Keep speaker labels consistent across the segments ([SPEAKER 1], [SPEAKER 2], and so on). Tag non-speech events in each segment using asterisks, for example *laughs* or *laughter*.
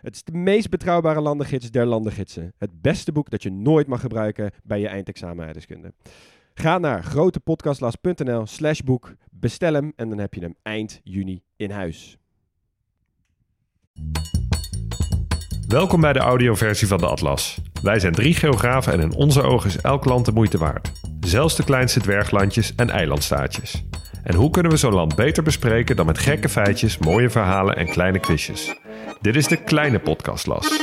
[SPEAKER 1] Het is de meest betrouwbare landengids der landengidsen. Het beste boek dat je nooit mag gebruiken bij je eindexamen. Ga naar grotepodcastlas.nl slash boek, bestel hem en dan heb je hem eind juni in huis.
[SPEAKER 2] Welkom bij de audioversie van de Atlas. Wij zijn drie geografen en in onze ogen is elk land de moeite waard. Zelfs de kleinste dwerglandjes en eilandstaatjes. En hoe kunnen we zo'n land beter bespreken dan met gekke feitjes, mooie verhalen en kleine quizjes? Dit is de kleine podcastlas.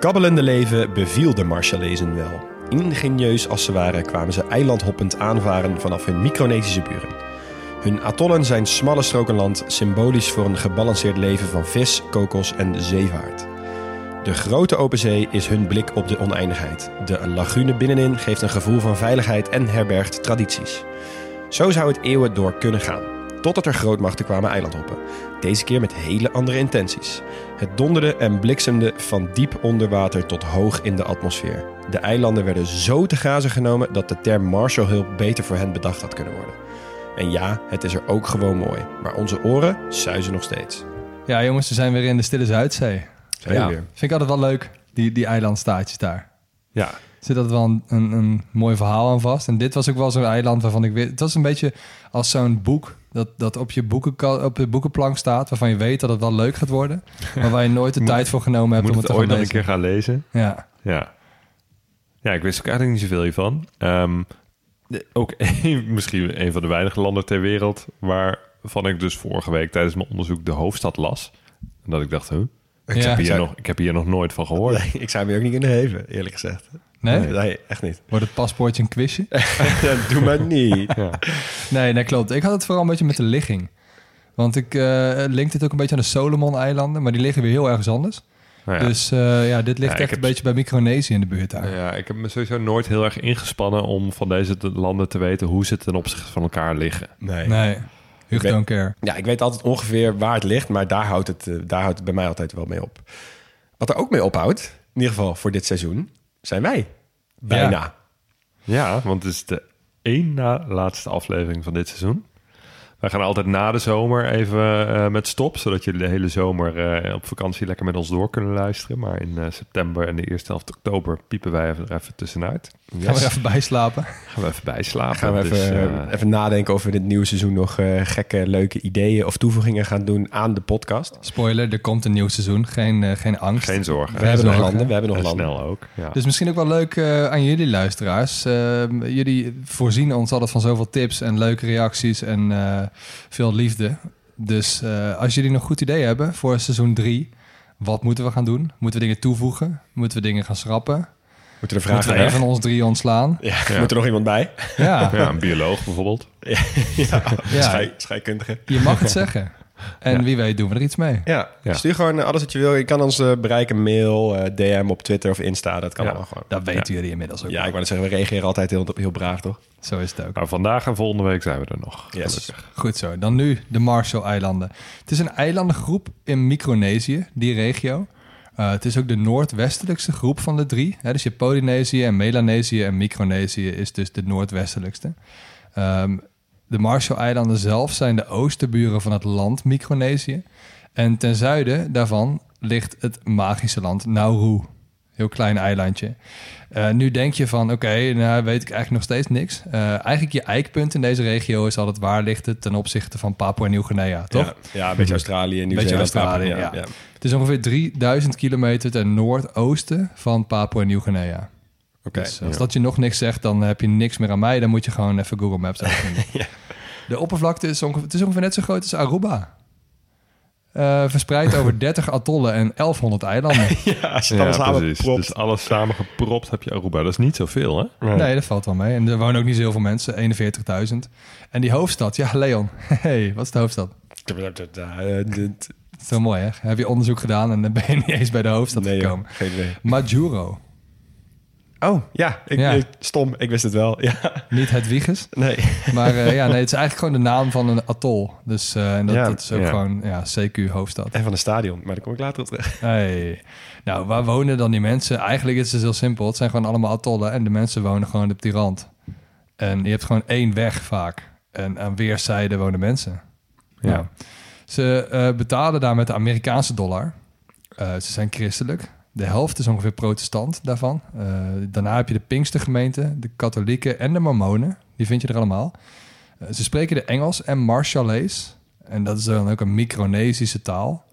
[SPEAKER 1] Kabbelende leven beviel de Marshalezen wel. Ingenieus als ze waren kwamen ze eilandhoppend aanvaren vanaf hun Micronesische buren. Hun atollen zijn smalle stroken land, symbolisch voor een gebalanceerd leven van vis, kokos en zeevaart. De grote open zee is hun blik op de oneindigheid. De lagune binnenin geeft een gevoel van veiligheid en herbergt tradities. Zo zou het eeuwen door kunnen gaan. Totdat er grootmachten kwamen eilandhoppen. Deze keer met hele andere intenties. Het donderde en bliksemde van diep onder water tot hoog in de atmosfeer. De eilanden werden zo te grazen genomen dat de term Marshallhulp beter voor hen bedacht had kunnen worden. En ja, het is er ook gewoon mooi. Maar onze oren suizen nog steeds.
[SPEAKER 3] Ja, jongens, we zijn weer in de Stille Zuidzee.
[SPEAKER 1] Zijn
[SPEAKER 3] ja.
[SPEAKER 1] weer.
[SPEAKER 3] Vind ik altijd wel leuk, die, die eilandstaatjes daar.
[SPEAKER 2] Ja,
[SPEAKER 3] zit altijd wel een, een, een mooi verhaal aan vast. En dit was ook wel zo'n eiland waarvan ik weet... Het was een beetje als zo'n boek dat, dat op, je boeken, op je boekenplank staat... waarvan je weet dat het wel leuk gaat worden... *laughs* maar waar je nooit de
[SPEAKER 2] Moet-
[SPEAKER 3] tijd voor genomen hebt
[SPEAKER 2] moet
[SPEAKER 3] om
[SPEAKER 2] het
[SPEAKER 3] het te
[SPEAKER 2] ooit een keer gaan lezen?
[SPEAKER 3] Ja.
[SPEAKER 2] Ja. Ja, ik wist ook eigenlijk niet zoveel hiervan. Ehm, de- ook *laughs* een, misschien een van de weinige landen ter wereld... waarvan ik dus vorige week tijdens mijn onderzoek de hoofdstad las. En dat ik dacht, huh? Ik,
[SPEAKER 3] Ja.
[SPEAKER 2] heb hier nog, ik heb hier nog nooit van gehoord.
[SPEAKER 1] Nee, ik zou hem ook niet kunnen geven, eerlijk gezegd.
[SPEAKER 3] Nee?
[SPEAKER 1] Nee, echt niet.
[SPEAKER 3] Wordt het paspoortje een quizje? *laughs*
[SPEAKER 1] Doe maar niet.
[SPEAKER 2] Ja.
[SPEAKER 3] Nee, nee, klopt. Ik had het vooral een beetje met de ligging. Want ik eh link dit ook een beetje aan de Solomon-eilanden... maar die liggen weer heel ergens anders.
[SPEAKER 2] Nou ja.
[SPEAKER 3] Dus eh, ja, dit ligt
[SPEAKER 2] Ja,
[SPEAKER 3] echt
[SPEAKER 2] heb-
[SPEAKER 3] een beetje bij Micronesië in de buurt daar.
[SPEAKER 2] Ja, ik heb me sowieso nooit heel erg ingespannen om van deze landen te weten hoe ze ten opzichte van elkaar liggen.
[SPEAKER 1] Nee.
[SPEAKER 3] Nee, Hugo don't care.
[SPEAKER 1] Ja, ik weet altijd ongeveer waar het ligt, maar daar houdt het, eh, daar houdt het bij mij altijd wel mee op. Wat er ook mee ophoudt, in ieder geval voor dit seizoen, zijn wij. Bijna.
[SPEAKER 2] Ja, want het is de één na laatste aflevering van dit seizoen. Wij gaan altijd na de zomer even eh, met stop, zodat jullie de hele zomer eh, op vakantie lekker met ons door kunnen luisteren. Maar in eh, september en de eerste helft oktober piepen wij even, er even tussenuit.
[SPEAKER 3] Gaan we er even bij slapen?
[SPEAKER 2] Gaan we even bijslapen.
[SPEAKER 1] Gaan we even,
[SPEAKER 2] Dus, eh,
[SPEAKER 1] even nadenken of we dit nieuwe seizoen nog eh, gekke, leuke ideeën of toevoegingen gaan doen aan de podcast.
[SPEAKER 3] Spoiler, er komt een nieuw seizoen. Geen, geen angst.
[SPEAKER 2] geen zorgen.
[SPEAKER 1] We hebben nog landen, we hebben nog
[SPEAKER 2] En
[SPEAKER 1] landen.
[SPEAKER 2] snel ook. Ja.
[SPEAKER 3] Dus misschien ook wel leuk eh, aan jullie luisteraars. Eh, jullie voorzien ons altijd van zoveel tips en leuke reacties en eh, veel liefde. Dus eh, als jullie nog goed idee hebben voor seizoen 3, wat moeten we gaan doen? Moeten we dingen toevoegen? Moeten we dingen gaan schrappen?
[SPEAKER 1] Moeten er
[SPEAKER 3] we een van ons drie ontslaan?
[SPEAKER 1] Ja,
[SPEAKER 2] Ja.
[SPEAKER 1] Moet er nog iemand bij?
[SPEAKER 3] Ja,
[SPEAKER 2] ja, een bioloog bijvoorbeeld. *laughs*
[SPEAKER 1] ja,
[SPEAKER 3] Ja.
[SPEAKER 1] Schei- scheikundige.
[SPEAKER 3] je mag het zeggen. En
[SPEAKER 2] Ja.
[SPEAKER 3] wie weet doen we er iets mee.
[SPEAKER 1] Ja,
[SPEAKER 2] Ja.
[SPEAKER 1] stuur gewoon eh, alles wat je wil. Je kan ons eh, bereiken, mail, eh, DM op Twitter of Insta. Dat kan
[SPEAKER 2] Ja.
[SPEAKER 1] allemaal gewoon.
[SPEAKER 3] Dat weten jullie inmiddels ook
[SPEAKER 1] Ja,
[SPEAKER 3] wel.
[SPEAKER 1] ik wou net zeggen, we reageren altijd heel, heel braaf, toch?
[SPEAKER 3] Zo is het ook.
[SPEAKER 2] Nou, vandaag en volgende week zijn we er nog.
[SPEAKER 1] Yes.
[SPEAKER 2] Gelukkig.
[SPEAKER 3] Goed zo. Dan nu de Marshall-eilanden. Het is een eilandengroep in Micronesië, die regio. Eh, het is ook de noordwestelijkste groep van de drie. Hè, dus je hebt Polynesië en Melanesië en Micronesië is dus de noordwestelijkste. Ehm, de Marshall-eilanden zelf zijn de oosterburen van het land Micronesië. En ten zuiden daarvan ligt het magische land Nauru. Heel klein eilandje. Eh, nu denk je van, oké, nou weet ik eigenlijk nog steeds niks. Eh, eigenlijk je eikpunt in deze regio is altijd waar ligt het ten opzichte van Papua Nieuw-Guinea, toch?
[SPEAKER 1] Ja, ja, een beetje Australië, Nieuw-Zeeland.
[SPEAKER 3] Australië,
[SPEAKER 1] ja.
[SPEAKER 3] ja. Het is ongeveer 3000 kilometer ten noordoosten van Papua Nieuw-Guinea.
[SPEAKER 1] Oké.
[SPEAKER 3] dus als dat je nog niks zegt, dan heb je niks meer aan mij. Dan moet je gewoon even Google Maps *laughs* openen.
[SPEAKER 1] Ja.
[SPEAKER 3] De oppervlakte is ongeveer, het is ongeveer net zo groot als Aruba. Eh, verspreid over *laughs* 30 atollen en 1100 eilanden. *laughs*
[SPEAKER 1] Ja, als je het
[SPEAKER 2] Ja,
[SPEAKER 1] dan samen
[SPEAKER 2] precies.
[SPEAKER 1] propt.
[SPEAKER 2] Dus alles samengepropt heb je Aruba. Dat is niet zoveel, hè?
[SPEAKER 1] Nee.
[SPEAKER 3] Nee, dat valt wel mee. En er wonen ook niet zo heel veel mensen, 41.000. En die hoofdstad, ja, Leon. *laughs* hey, wat is de hoofdstad?
[SPEAKER 1] Dit-
[SPEAKER 3] Dat is wel mooi, hè? Heb je onderzoek gedaan en dan ben je niet eens bij de hoofdstad
[SPEAKER 1] Nee, joh,
[SPEAKER 3] gekomen.
[SPEAKER 1] geen idee.
[SPEAKER 3] Majuro,
[SPEAKER 1] Oh, ja, ik,
[SPEAKER 3] Ja.
[SPEAKER 1] ik- stom. Ik wist het wel. *laughs* Ja,
[SPEAKER 3] niet het Wieges.
[SPEAKER 1] nee. *laughs*
[SPEAKER 3] Maar eh, ja, nee, het is eigenlijk gewoon de naam van een atol. Dus eh, en dat,
[SPEAKER 1] Ja,
[SPEAKER 3] dat is ook
[SPEAKER 2] ja.
[SPEAKER 3] gewoon ja, CQ hoofdstad.
[SPEAKER 1] En van een stadion, maar daar kom ik later op terug. *laughs*
[SPEAKER 3] Hey. Nou, waar wonen dan die mensen? Eigenlijk is het heel simpel. Het zijn gewoon allemaal atollen en de mensen wonen gewoon op die rand. En je hebt gewoon één weg vaak. En aan weerszijden wonen mensen.
[SPEAKER 2] Ja.
[SPEAKER 3] Ja. Ze eh, betalen daar met de Amerikaanse dollar. Ze zijn christelijk. De helft is ongeveer protestant daarvan. Eh, daarna heb je de Pinkstergemeente, de katholieken en de mormonen. Die vind je er allemaal. Eh, ze spreken de Engels en Marshallese. En dat is dan ook een Micronesische taal.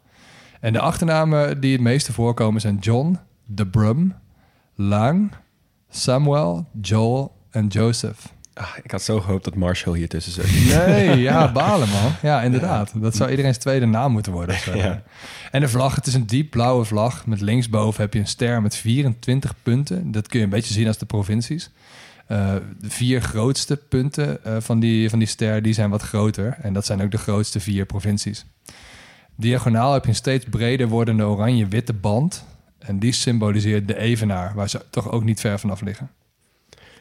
[SPEAKER 3] En de achternamen die het meeste voorkomen zijn John, De Brum, Lang, Samuel, Joel en Joseph.
[SPEAKER 1] Ah, ik had zo gehoopt dat Marshall hier tussen zat.
[SPEAKER 3] Nee, ja, *laughs* balen man. Ja, inderdaad. Dat zou iedereen's tweede naam moeten worden. *laughs*
[SPEAKER 1] Ja.
[SPEAKER 3] En de vlag, het is een diep blauwe vlag. Met linksboven heb je een ster met 24 punten. Dat kun je een beetje zien als de provincies. Eh, de vier grootste punten eh, van, die, van die ster, die zijn wat groter. En dat zijn ook de grootste vier provincies. Diagonaal heb je een steeds breder wordende oranje-witte band. En die symboliseert de evenaar, waar ze toch ook niet ver vanaf liggen.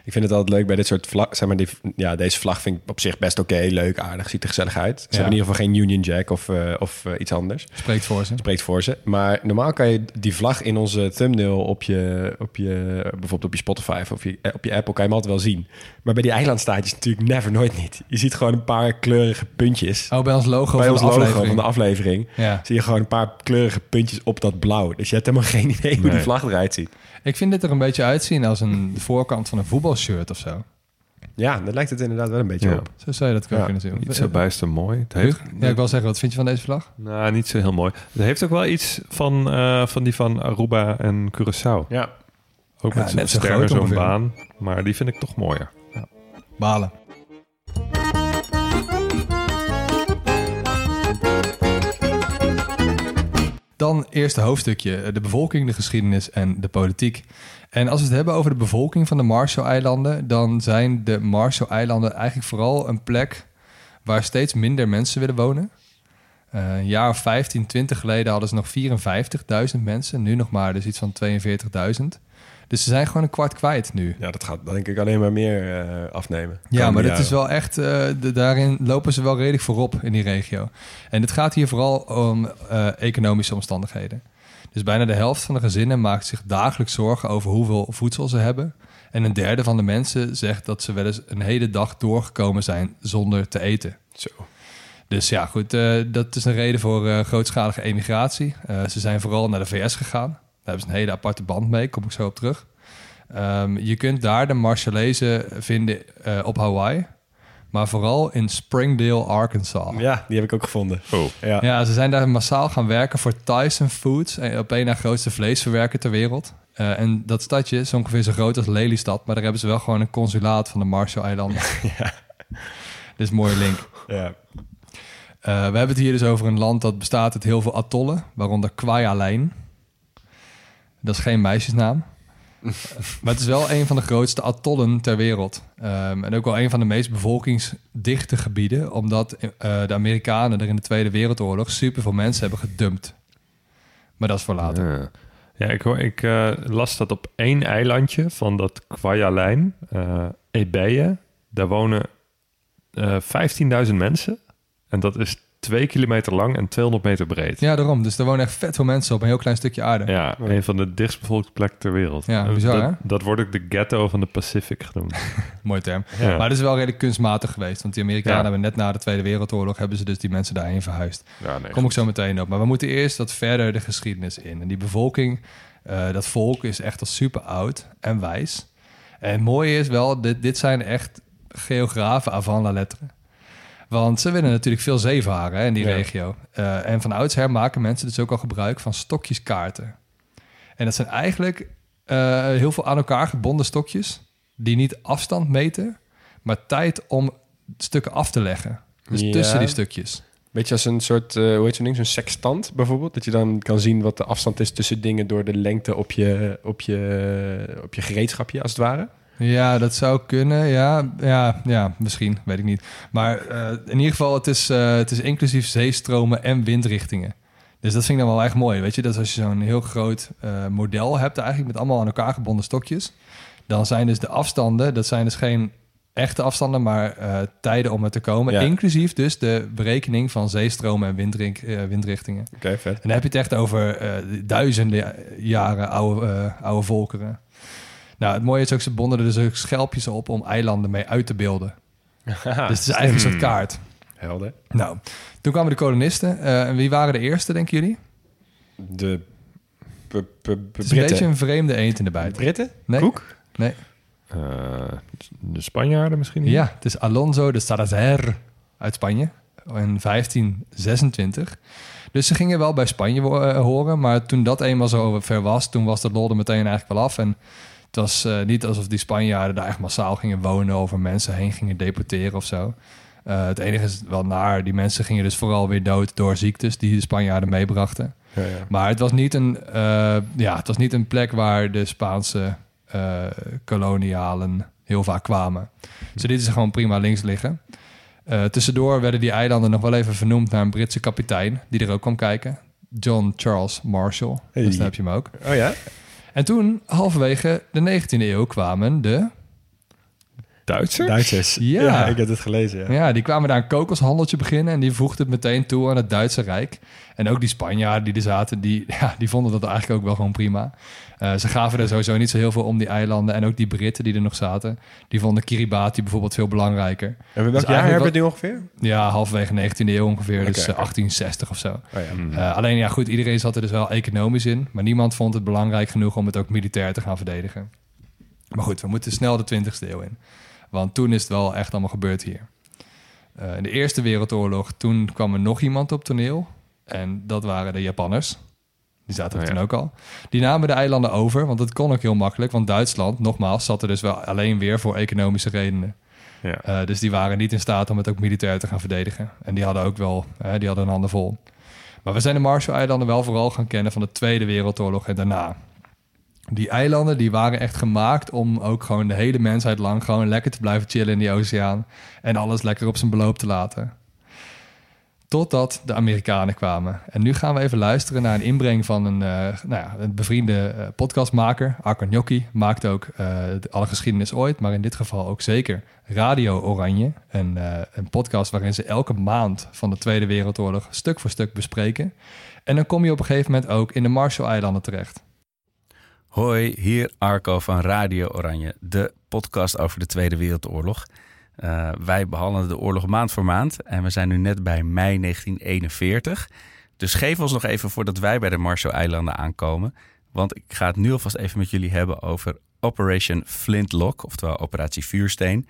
[SPEAKER 1] Ik vind het altijd leuk bij dit soort vlag. Zeg maar, die, ja, deze vlag vind ik op zich best oké, leuk, aardig, ziet er gezellig uit. Ze
[SPEAKER 3] Ja.
[SPEAKER 1] hebben in ieder geval geen Union Jack of, eh, of eh, iets anders.
[SPEAKER 3] Spreekt voor ze.
[SPEAKER 1] Spreekt voor ze. Maar normaal kan je die vlag in onze thumbnail op je, op je bijvoorbeeld op je Spotify of op je, eh, op je Apple kan je hem altijd wel zien. Maar bij die eilandstaatjes natuurlijk never nooit niet. Je ziet gewoon een paar kleurige puntjes.
[SPEAKER 3] Oh, bij ons logo
[SPEAKER 1] bij
[SPEAKER 3] van
[SPEAKER 1] ons
[SPEAKER 3] de
[SPEAKER 1] logo
[SPEAKER 3] aflevering.
[SPEAKER 1] van de aflevering
[SPEAKER 3] Ja.
[SPEAKER 1] zie je gewoon een paar kleurige puntjes op dat blauw. Dus je hebt helemaal geen idee hoe die vlag eruit ziet.
[SPEAKER 3] Ik vind dit er een beetje uitzien als een voorkant van een voetbalshirt of zo.
[SPEAKER 1] Ja, daar lijkt het inderdaad wel een beetje
[SPEAKER 2] Ja.
[SPEAKER 1] op.
[SPEAKER 3] Zo zou je dat ook
[SPEAKER 1] Ja,
[SPEAKER 3] kunnen zien.
[SPEAKER 2] Niet zo bijster mooi. Het heeft,
[SPEAKER 3] Ja, ik wil zeggen, wat vind je van deze vlag?
[SPEAKER 2] Nou, niet zo heel mooi. Het heeft ook wel iets van, eh, van die van Aruba en Curaçao.
[SPEAKER 1] Ja.
[SPEAKER 2] Ook
[SPEAKER 3] Ja,
[SPEAKER 2] met zo'n
[SPEAKER 3] net zo
[SPEAKER 2] ster
[SPEAKER 3] groot
[SPEAKER 2] en zo'n baan. Maar die vind ik toch mooier.
[SPEAKER 3] Balen. Dan eerste hoofdstukje, de bevolking, de geschiedenis en de politiek. En als we het hebben over de bevolking van de Marshall-eilanden, dan zijn de Marshall-eilanden eigenlijk vooral een plek waar steeds minder mensen willen wonen. Eh, een jaar of 15, 20 geleden hadden ze nog 54.000 mensen, nu nog maar dus iets van 42.000. Dus ze zijn gewoon een kwart kwijt nu.
[SPEAKER 1] ja, dat gaat denk ik alleen maar meer eh, afnemen.
[SPEAKER 3] Ja, maar dat is wel echt, eh, de, daarin lopen ze wel redelijk voorop in die regio. En het gaat hier vooral om economische omstandigheden. Dus bijna de helft van de gezinnen maakt zich dagelijks zorgen over hoeveel voedsel ze hebben. En een derde van de mensen zegt dat ze wel eens een hele dag doorgekomen zijn zonder te eten.
[SPEAKER 1] Zo.
[SPEAKER 3] Dus ja, goed, eh, dat is een reden voor eh, grootschalige emigratie. Eh, ze zijn vooral naar de VS gegaan. Daar hebben ze een hele aparte band mee, kom ik zo op terug. Ehm, je kunt daar de Marshallese vinden op Hawaii, maar vooral in Springdale, Arkansas. Ja.
[SPEAKER 1] Die heb ik ook gevonden.
[SPEAKER 2] Oh,
[SPEAKER 1] Ja.
[SPEAKER 3] ze zijn daar massaal gaan werken voor Tyson Foods, eh, op een na grootste vleesverwerker ter wereld. Eh, en dat stadje is ongeveer zo groot als Lelystad, maar daar hebben ze wel gewoon een consulaat van de Marshall-eilanden. *laughs*
[SPEAKER 1] Ja.
[SPEAKER 3] Dit is een mooie link.
[SPEAKER 1] ja.
[SPEAKER 3] Eh, we hebben het hier dus over een land dat bestaat uit heel veel atollen, waaronder Kwajalein. Dat is geen meisjesnaam. *laughs* maar het is wel een van de grootste atollen ter wereld. Ehm, en ook wel een van de meest bevolkingsdichte gebieden, omdat eh, de Amerikanen er in de Tweede Wereldoorlog superveel mensen hebben gedumpt. Maar dat is voor later.
[SPEAKER 2] Ja, ja ik, ik eh, las dat op één eilandje van dat Kwajalein, eh Ebeje, daar wonen eh 15.000 mensen. En dat is twee kilometer lang en 200 meter breed.
[SPEAKER 3] Ja, daarom. Dus er wonen echt vet veel mensen op een heel klein stukje aarde.
[SPEAKER 2] Ja, een van de dichtstbevolkte plekken ter wereld.
[SPEAKER 3] Ja, bizar,
[SPEAKER 2] dat,
[SPEAKER 3] hè?
[SPEAKER 2] dat wordt ook de ghetto van de Pacific genoemd. *laughs*
[SPEAKER 3] Mooi term.
[SPEAKER 2] Ja.
[SPEAKER 3] Maar het is wel redelijk kunstmatig geweest. Want die Amerikanen
[SPEAKER 2] Ja.
[SPEAKER 3] hebben net na de Tweede Wereldoorlog... hebben ze dus die mensen daarheen verhuisd.
[SPEAKER 2] Ja, nee,
[SPEAKER 3] Kom ik zo meteen op. Maar we moeten eerst wat verder de geschiedenis in. En die bevolking, eh, dat volk is echt al super oud en wijs. En het mooie is wel, dit, dit zijn echt geografen avant la lettre. Want ze willen natuurlijk veel zeevaren hè, in die
[SPEAKER 1] Ja.
[SPEAKER 3] regio. Eh, en van oudsher maken mensen dus ook al gebruik van stokjeskaarten. En dat zijn eigenlijk eh, heel veel aan elkaar gebonden stokjes... die niet afstand meten, maar tijd om stukken af te leggen. Dus
[SPEAKER 1] Ja.
[SPEAKER 3] tussen die stukjes.
[SPEAKER 1] Beetje als een soort, eh, hoe heet zo'n ding, zo'n sextant bijvoorbeeld. Dat je dan kan zien wat de afstand is tussen dingen door de lengte op je, op je, op je gereedschapje, als het ware.
[SPEAKER 3] Ja, dat zou kunnen. Ja, ja, ja misschien. Weet ik niet. Maar eh, in ieder geval, het is, eh, het is inclusief zeestromen en windrichtingen. Dus dat vind ik dan wel echt mooi. Weet je, dat als je zo'n heel groot eh, model hebt, eigenlijk met allemaal aan elkaar gebonden stokjes, dan zijn dus de afstanden, dat zijn dus geen echte afstanden, maar tijden om er te komen.
[SPEAKER 1] Ja.
[SPEAKER 3] Inclusief dus de berekening van zeestromen en windrink- windrichtingen.
[SPEAKER 1] Oké, vet.
[SPEAKER 3] En dan heb je het echt over duizenden jaren oude, oude volkeren. Nou, het mooie is ook, ze bonden er dus ook schelpjes op om eilanden mee uit te beelden. *laughs* Dus het is eigenlijk een soort kaart.
[SPEAKER 1] Helder.
[SPEAKER 3] Nou, toen kwamen de kolonisten. Eh, en wie waren de eerste, denken jullie?
[SPEAKER 1] De
[SPEAKER 3] Het is een beetje een vreemde eend in de bijt.
[SPEAKER 1] Britten?
[SPEAKER 3] Nee.
[SPEAKER 1] Koek?
[SPEAKER 3] Nee.
[SPEAKER 2] Eh, de Spanjaarden misschien? niet?
[SPEAKER 3] Ja, het is Alonso de Salazar uit Spanje in 1526. Dus ze gingen wel bij Spanje eh, horen, maar toen dat eenmaal zo ver was, toen was de lol er meteen eigenlijk wel af. En het was eh, niet alsof die Spanjaarden daar echt massaal gingen wonen of er mensen heen gingen deporteren of zo. Eh, het enige is wel naar, die mensen gingen dus vooral weer dood door ziektes die de Spanjaarden meebrachten.
[SPEAKER 1] Ja, ja.
[SPEAKER 3] Maar het was niet een, eh, ja, het was niet een plek waar de Spaanse kolonialen heel vaak kwamen. Ze lieten ze gewoon prima links liggen. Tussendoor werden die eilanden nog wel even vernoemd naar een Britse kapitein die er ook kwam kijken. John Charles Marshall.
[SPEAKER 1] Hey.
[SPEAKER 3] Dus daar heb je hem ook.
[SPEAKER 1] Oh ja?
[SPEAKER 3] En toen, halverwege de 19e eeuw, kwamen de...
[SPEAKER 2] Duitsers?
[SPEAKER 1] Duitsers.
[SPEAKER 3] Ja.
[SPEAKER 1] ik heb het gelezen. Ja.
[SPEAKER 3] Ja, die kwamen daar een kokoshandeltje beginnen en die voegden het meteen toe aan het Duitse Rijk. En ook die Spanjaarden die er zaten, die, *laughs* ja, die vonden dat eigenlijk ook wel gewoon prima. Eh, ze gaven er sowieso niet zo heel veel om die eilanden. En ook die Britten die er nog zaten, die vonden Kiribati bijvoorbeeld veel belangrijker.
[SPEAKER 1] En welk
[SPEAKER 3] Dus
[SPEAKER 1] jaar hebben we het nu ongeveer?
[SPEAKER 3] Ja, halverwege 19e eeuw ongeveer, dus
[SPEAKER 1] Oké,
[SPEAKER 3] eh, 1860 of zo.
[SPEAKER 1] Oh ja.
[SPEAKER 2] Hmm.
[SPEAKER 3] Eh, alleen ja, goed, iedereen zat er dus wel economisch in. Maar niemand vond het belangrijk genoeg om het ook militair te gaan verdedigen. Maar goed, we moeten snel de 20e eeuw in. Want toen is het wel echt allemaal gebeurd hier. Eh, in de Eerste Wereldoorlog, toen kwam er nog iemand op toneel. En dat waren de Japanners. Die zaten er
[SPEAKER 2] Oh ja.
[SPEAKER 3] toen ook al. Die namen de eilanden over, want dat kon ook heel makkelijk. Want Duitsland, nogmaals, zat er dus wel alleen weer voor economische redenen.
[SPEAKER 2] Ja.
[SPEAKER 3] Eh, dus die waren niet in staat om het ook militair te gaan verdedigen. En die hadden ook wel, hè, die hadden een handen vol. Maar we zijn de Marshall-eilanden wel vooral gaan kennen van de Tweede Wereldoorlog en daarna. Die eilanden die waren echt gemaakt om ook gewoon de hele mensheid lang gewoon lekker te blijven chillen in die oceaan. En alles lekker op zijn beloop te laten. Totdat de Amerikanen kwamen. En nu gaan we even luisteren naar een inbreng van een, eh, nou ja, een bevriende eh, podcastmaker. Arkan Gnocchi maakt ook eh, alle geschiedenis ooit, maar in dit geval ook zeker Radio Oranje. Een podcast waarin ze elke maand van de Tweede Wereldoorlog stuk voor stuk bespreken. En dan kom je op een gegeven moment ook in de Marshall-eilanden terecht.
[SPEAKER 4] Hoi, hier Arco van Radio Oranje, de podcast over de Tweede Wereldoorlog. Eh, wij behandelen de oorlog maand voor maand en we zijn nu net bij mei 1941. Dus geef ons nog even voordat wij bij de Marshall-eilanden aankomen. Want ik ga het nu alvast even met jullie hebben over Operation Flintlock, oftewel Operatie Vuursteen.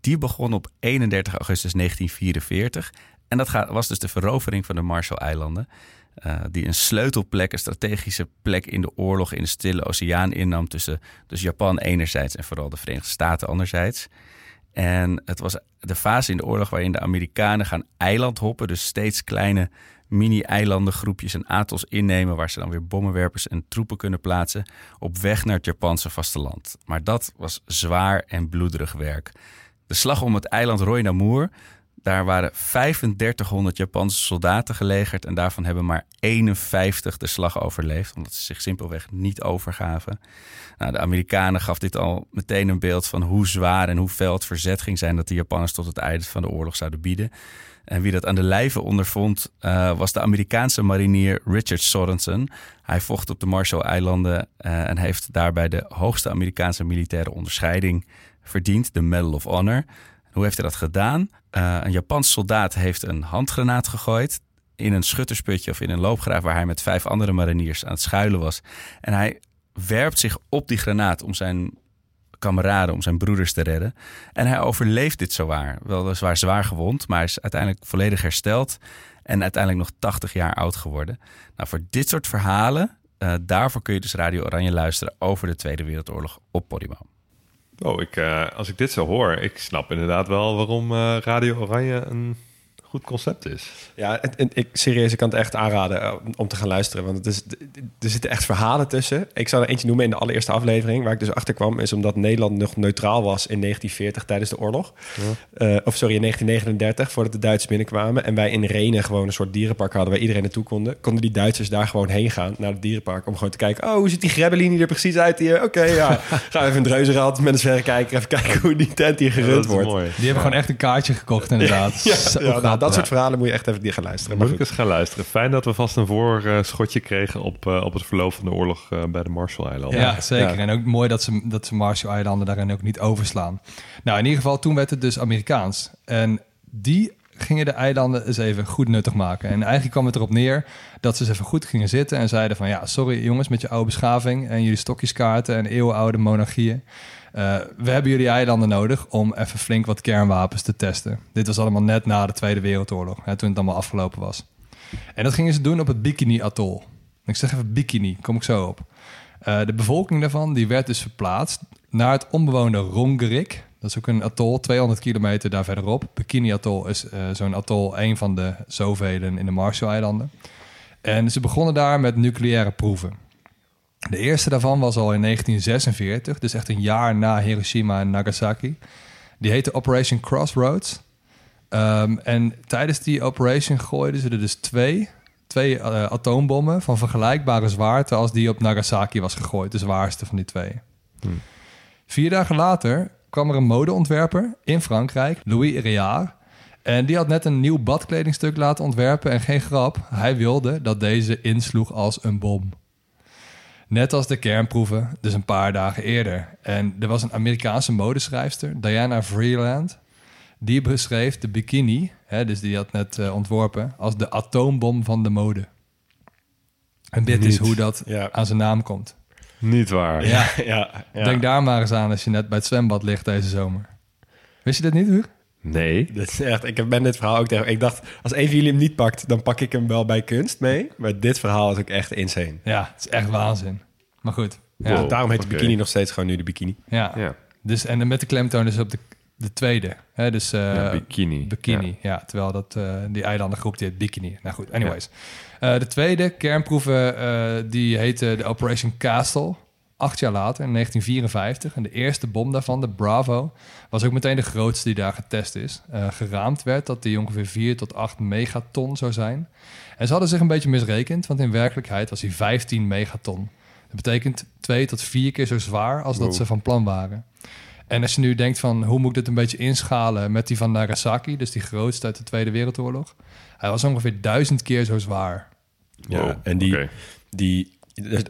[SPEAKER 4] Die begon op 31 augustus 1944 en dat was dus de verovering van de Marshall-eilanden. Eh, die een sleutelplek, een strategische plek in de oorlog in de Stille Oceaan innam tussen dus Japan enerzijds en vooral de Verenigde Staten anderzijds. En het was de fase in de oorlog waarin de Amerikanen gaan eilandhoppen, dus steeds kleine mini-eilandengroepjes en atolls innemen waar ze dan weer bommenwerpers en troepen kunnen plaatsen op weg naar het Japanse vasteland. Maar dat was zwaar en bloederig werk. De slag om het eiland Roy Namur daar waren 3500 Japanse soldaten gelegerd en daarvan hebben maar 51 de slag overleefd, omdat ze zich simpelweg niet overgaven. Nou, de Amerikanen gaf dit al meteen een beeld van hoe zwaar en hoe fel het verzet ging zijn dat de Japanners tot het einde van de oorlog zouden bieden. En wie dat aan de lijve ondervond, eh, was de Amerikaanse marinier Richard Sorensen. Hij vocht op de Marshall-eilanden eh, en heeft daarbij de hoogste Amerikaanse militaire onderscheiding verdiend, de Medal of Honor. Hoe heeft hij dat gedaan? Eh, een Japans soldaat heeft een handgranaat gegooid in een schuttersputje of in een loopgraaf waar hij met vijf andere mariniers aan het schuilen was. En hij werpt zich op die granaat om zijn kameraden, om zijn broeders te redden. En hij overleeft dit zowaar. Weliswaar zwaar gewond, maar hij is uiteindelijk volledig hersteld en uiteindelijk nog 80 jaar oud geworden. Nou, voor dit soort verhalen, eh, daarvoor kun je dus Radio Oranje luisteren over de Tweede Wereldoorlog op Podimo.
[SPEAKER 2] Oh, ik, eh, als ik dit zo hoor, ik snap inderdaad wel waarom eh, Radio Oranje een goed concept is.
[SPEAKER 1] Ja, en, en ik serieus, ik kan het echt aanraden eh, om te gaan luisteren. Want het is, er zitten echt verhalen tussen. Ik zal er eentje noemen in de allereerste aflevering. Waar ik dus achter kwam, is omdat Nederland nog neutraal was in 1940 tijdens de oorlog. Eh, of sorry, in 1939, voordat de Duitsers binnenkwamen. En wij in Renen gewoon een soort dierenpark hadden waar iedereen naartoe konden. Konden die Duitsers daar gewoon heen gaan naar het dierenpark. Om gewoon te kijken, oh, hoe ziet die grebbelinie er precies uit hier? Oké, ja. *laughs* Gaan we even in het reuzenrad met een verrekijker. Even kijken hoe die tent hier gerund
[SPEAKER 2] dat is
[SPEAKER 1] wordt.
[SPEAKER 2] mooi.
[SPEAKER 3] Die hebben gewoon echt een kaartje gekocht inderdaad. *laughs*
[SPEAKER 1] Ja,
[SPEAKER 3] Zo
[SPEAKER 1] nou, dat soort verhalen moet je echt even die gaan luisteren.
[SPEAKER 2] Moet ik eens gaan luisteren. Fijn dat we vast een voorschotje kregen op, eh, op het verloop van de oorlog eh, bij de Marshall-eilanden.
[SPEAKER 3] Ja, zeker.
[SPEAKER 1] ja.
[SPEAKER 3] En ook mooi dat ze, dat ze Marshall-eilanden daarin ook niet overslaan. Nou, in ieder geval, toen werd het dus Amerikaans. En die gingen de eilanden eens even goed nuttig maken. En eigenlijk kwam het erop neer dat ze eens even goed gingen zitten... en zeiden van, ja, sorry jongens, met je oude beschaving... en jullie stokjeskaarten en eeuwenoude monarchieën... Eh, we hebben jullie eilanden nodig om even flink wat kernwapens te testen. Dit was allemaal net na de Tweede Wereldoorlog, toen het allemaal afgelopen was. En dat gingen ze doen op het Bikini Atoll. Ik zeg even Bikini, kom ik zo op. Eh, de bevolking daarvan die werd dus verplaatst naar het onbewoonde Rongerik. Dat is ook een atol, 200 kilometer daar verderop. Bikini Atoll is eh, zo'n atol, een van de zoveel in de Marshall-eilanden. En ze begonnen daar met nucleaire proeven. De eerste daarvan was al in 1946, dus echt een jaar na Hiroshima en Nagasaki. Die heette Operation Crossroads. Ehm, en tijdens die operation gooiden ze er dus twee, twee eh, atoombommen van vergelijkbare zwaarte als die op Nagasaki was gegooid, de zwaarste van die twee. Vier dagen later kwam er een modeontwerper in Frankrijk, Louis Réard. En die had net een nieuw badkledingstuk laten ontwerpen. En geen grap, hij wilde dat deze insloeg als een bom. Net als de kernproeven, dus een paar dagen eerder. En er was een Amerikaanse modeschrijfster, Diana Vreeland. Die beschreef de bikini, hè, dus die had net eh, ontworpen, als de atoombom van de mode. En dit is hoe dat
[SPEAKER 1] Ja.
[SPEAKER 3] aan zijn naam komt.
[SPEAKER 2] Niet waar.
[SPEAKER 3] Ja, *laughs*
[SPEAKER 1] Ja, ja.
[SPEAKER 3] denk daar maar eens aan als je net bij het zwembad ligt deze zomer. Wist je dat niet, Huur?
[SPEAKER 2] Nee. *laughs*
[SPEAKER 1] Dit is echt, ik ben dit verhaal ook tegen. Ik dacht, als een van jullie hem niet pakt, dan pak ik hem wel bij kunst mee. Maar dit verhaal is ook echt insane.
[SPEAKER 3] Ja, het is echt waanzin. Maar goed. Ja,
[SPEAKER 2] Wow.
[SPEAKER 1] Daarom heet de bikini nog steeds gewoon nu de bikini.
[SPEAKER 3] ja.
[SPEAKER 2] Ja.
[SPEAKER 3] Dus, en dan met de klemtoon dus op de, de tweede. Hè, dus eh,
[SPEAKER 2] Ja, bikini.
[SPEAKER 3] Bikini, ja. terwijl dat, eh, die eilandengroep die heet Bikini. Nou goed, anyways. Eh, de tweede kernproeven, eh, die heette de Operation Castle. Acht jaar later, in 1954. En de eerste bom daarvan, de Bravo, was ook meteen de grootste die daar getest is. Eh, geraamd werd dat die ongeveer 4 tot 8 megaton zou zijn. En ze hadden zich een beetje misrekend, want in werkelijkheid was hij 15 megaton. Dat betekent twee tot vier keer zo zwaar als dat ze van plan waren. En als je nu denkt van hoe moet ik dit een beetje inschalen met die van Nagasaki, dus die grootste uit de Tweede Wereldoorlog. Hij was ongeveer duizend keer zo zwaar.
[SPEAKER 1] Ja,
[SPEAKER 2] Wow,
[SPEAKER 1] en die, die,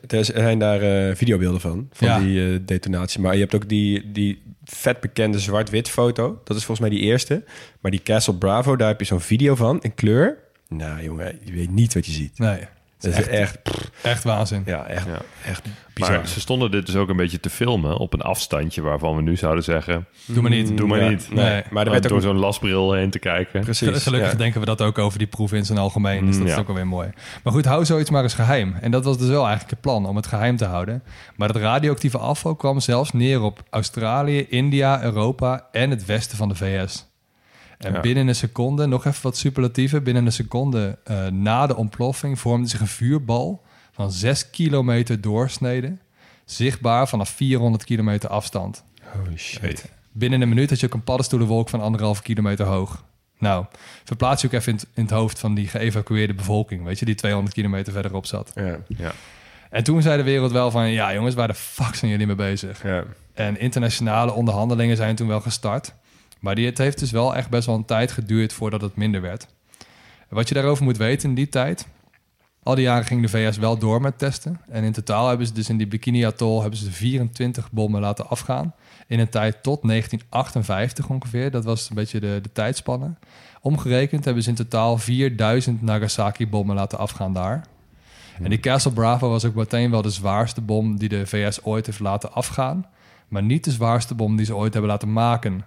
[SPEAKER 1] er zijn daar eh, videobeelden van, van
[SPEAKER 3] Ja.
[SPEAKER 1] die eh, detonatie. Maar je hebt ook die, die vet bekende zwart-wit foto. Dat is volgens mij die eerste. Maar die Castle Bravo, daar heb je zo'n video van in kleur. Nou jongen, je weet niet wat je ziet.
[SPEAKER 3] Nee,
[SPEAKER 1] Dat is
[SPEAKER 3] echt,
[SPEAKER 1] echt, pff,
[SPEAKER 3] echt waanzin.
[SPEAKER 1] ja, echt,
[SPEAKER 2] Ja.
[SPEAKER 1] echt bizar.
[SPEAKER 2] Maar ze stonden dit dus ook een beetje te filmen op een afstandje waarvan we nu zouden zeggen...
[SPEAKER 3] Doe maar niet.
[SPEAKER 2] Doe maar
[SPEAKER 1] Ja,
[SPEAKER 2] niet.
[SPEAKER 1] Nee,
[SPEAKER 3] Nee.
[SPEAKER 1] maar er werd
[SPEAKER 2] door
[SPEAKER 1] ook...
[SPEAKER 2] zo'n lasbril heen te kijken.
[SPEAKER 1] Precies,
[SPEAKER 3] Gelukkig
[SPEAKER 1] ja.
[SPEAKER 3] denken we dat ook over die proef in zijn algemeen. Dus
[SPEAKER 2] Mm,
[SPEAKER 3] dat is ook alweer mooi. Maar goed, hou zoiets maar eens geheim. En dat was dus wel eigenlijk het plan, om het geheim te houden. Maar het radioactieve afval kwam zelfs neer op Australië, India, Europa en het westen van de VS. En
[SPEAKER 2] Ja.
[SPEAKER 3] binnen een seconde, nog even wat superlatieven... binnen een seconde eh, na de ontploffing vormde zich een vuurbal... van 6 kilometer doorsnede... zichtbaar vanaf 400 kilometer afstand.
[SPEAKER 1] Holy shit.
[SPEAKER 3] Binnen een minuut had je ook een paddenstoelenwolk van anderhalve kilometer hoog. Nou, verplaats je ook even in het, in het hoofd van die geëvacueerde bevolking, weet je, die 200 kilometer verderop zat.
[SPEAKER 1] Ja,
[SPEAKER 2] Ja.
[SPEAKER 3] En toen zei de wereld wel van, ja jongens, waar de fuck zijn jullie mee bezig?
[SPEAKER 1] ja.
[SPEAKER 3] En internationale onderhandelingen zijn toen wel gestart. Maar die, het heeft dus wel echt best wel een tijd geduurd voordat het minder werd. Wat je daarover moet weten in die tijd... Al die jaren ging de VS wel door met testen. En in totaal hebben ze dus in die Bikini Atoll... hebben ze 24 bommen laten afgaan. In een tijd tot 1958 ongeveer. Dat was een beetje de, de tijdspanne. Omgerekend hebben ze in totaal 4000 Nagasaki-bommen laten afgaan daar. En die Castle Bravo was ook meteen wel de zwaarste bom... die de VS ooit heeft laten afgaan. Maar niet de zwaarste bom die ze ooit hebben laten maken.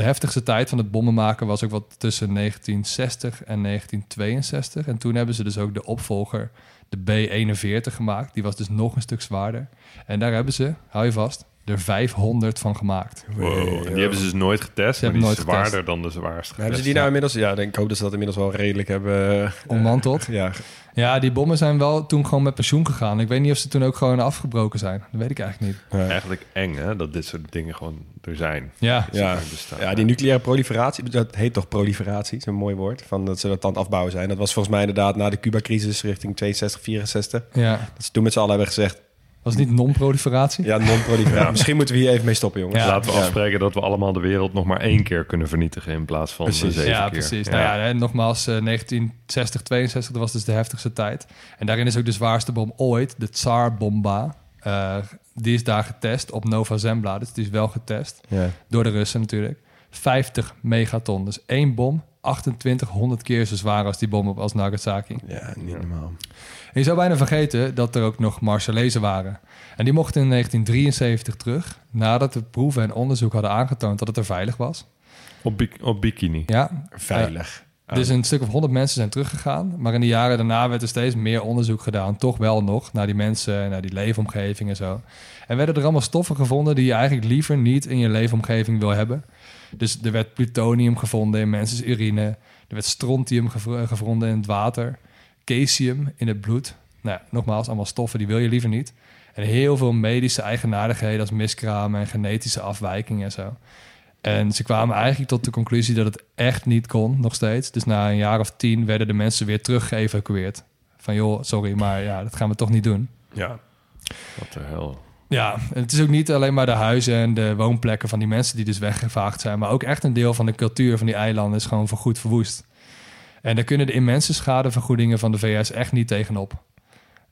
[SPEAKER 3] De heftigste tijd van het bommen maken was ook wat tussen 1960 en 1962. En toen hebben ze dus ook de opvolger, de B-41, gemaakt. Die was dus nog een stuk zwaarder. En daar hebben ze, hou je vast, er 500 van gemaakt.
[SPEAKER 2] Wow. En die hebben ze dus nooit getest,
[SPEAKER 3] Ze
[SPEAKER 2] maar
[SPEAKER 3] hebben
[SPEAKER 2] die
[SPEAKER 3] nooit
[SPEAKER 2] is zwaarder
[SPEAKER 3] getest.
[SPEAKER 2] dan de zwaarste.
[SPEAKER 1] Hebben ze die nou inmiddels... Ja, denk ik hoop dat ze dat inmiddels wel redelijk hebben... eh,
[SPEAKER 3] Ommanteld.
[SPEAKER 1] Ja,
[SPEAKER 3] Ja, die bommen zijn wel toen gewoon met pensioen gegaan. Ik weet niet of ze toen ook gewoon afgebroken zijn. Dat weet ik eigenlijk niet.
[SPEAKER 1] ja.
[SPEAKER 2] Eigenlijk eng, hè? Dat dit soort dingen gewoon er zijn.
[SPEAKER 3] Ja,
[SPEAKER 1] Ja, ja, die nucleaire proliferatie, dat heet toch proliferatie, is een mooi woord, van dat ze dat aan het afbouwen zijn. Dat was volgens mij inderdaad na de Cuba-crisis richting 62, 64.
[SPEAKER 3] ja.
[SPEAKER 1] Dat ze toen met z'n allen hebben gezegd,
[SPEAKER 3] Was het niet non-proliferatie?
[SPEAKER 1] ja, non-proliferatie. *laughs* Misschien moeten we hier even mee stoppen, jongens.
[SPEAKER 3] Ja.
[SPEAKER 2] Laten we afspreken dat we allemaal de wereld nog maar één keer kunnen vernietigen in plaats van
[SPEAKER 1] Precies.
[SPEAKER 2] zeven
[SPEAKER 3] ja,
[SPEAKER 2] keer.
[SPEAKER 3] precies. Nou ja, nogmaals, eh, 1960, 62, dat was dus de heftigste tijd. En daarin is ook de zwaarste bom ooit, de Tsar Bomba. Eh, die is daar getest op Nova Zembla. Dus die is wel getest. Door de Russen natuurlijk. 50 megaton. Dus één bom, 2800 keer zo zwaar als die bom op als Nagasaki.
[SPEAKER 1] ja, niet normaal.
[SPEAKER 3] En je zou bijna vergeten dat er ook nog Marshalezen waren. En die mochten in 1973 terug, nadat de proeven en onderzoek hadden aangetoond dat het er veilig was.
[SPEAKER 2] Op, bi- op bikini.
[SPEAKER 3] Ja,
[SPEAKER 1] Veilig.
[SPEAKER 3] dus een stuk of 100 mensen zijn teruggegaan. Maar in de jaren daarna werd er steeds meer onderzoek gedaan. Toch wel nog naar die mensen, naar die leefomgeving en zo. En werden er allemaal stoffen gevonden die je eigenlijk liever niet in je leefomgeving wil hebben. Dus er werd plutonium gevonden in mensen's urine. Er werd strontium gev- gevonden in het water. Cesium in het bloed. Nou, ja, nogmaals, allemaal stoffen die wil je liever niet. En heel veel medische eigenaardigheden als miskramen en genetische afwijkingen en zo. En ze kwamen eigenlijk tot de conclusie dat het echt niet kon, nog steeds. Dus na een jaar of tien werden de mensen weer terug geëvacueerd. Van joh, sorry, maar ja, dat gaan we toch niet doen.
[SPEAKER 1] Ja.
[SPEAKER 2] Wat de hel.
[SPEAKER 3] Ja, en het is ook niet alleen maar de huizen en de woonplekken van die mensen die dus weggevaagd zijn, maar ook echt een deel van de cultuur van die eilanden is gewoon voorgoed verwoest. En daar kunnen de immense schadevergoedingen van de VS echt niet tegenop.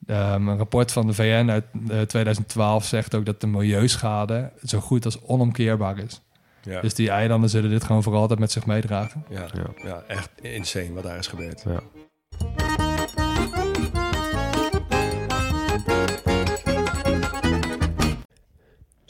[SPEAKER 3] Ehm, een rapport van de VN uit eh, 2012 zegt ook dat de milieuschade zo goed als onomkeerbaar is.
[SPEAKER 1] Ja.
[SPEAKER 3] Dus die eilanden zullen dit gewoon voor altijd met zich meedragen.
[SPEAKER 1] ja.
[SPEAKER 2] Ja.
[SPEAKER 1] ja, echt insane wat daar is gebeurd.
[SPEAKER 2] Ja.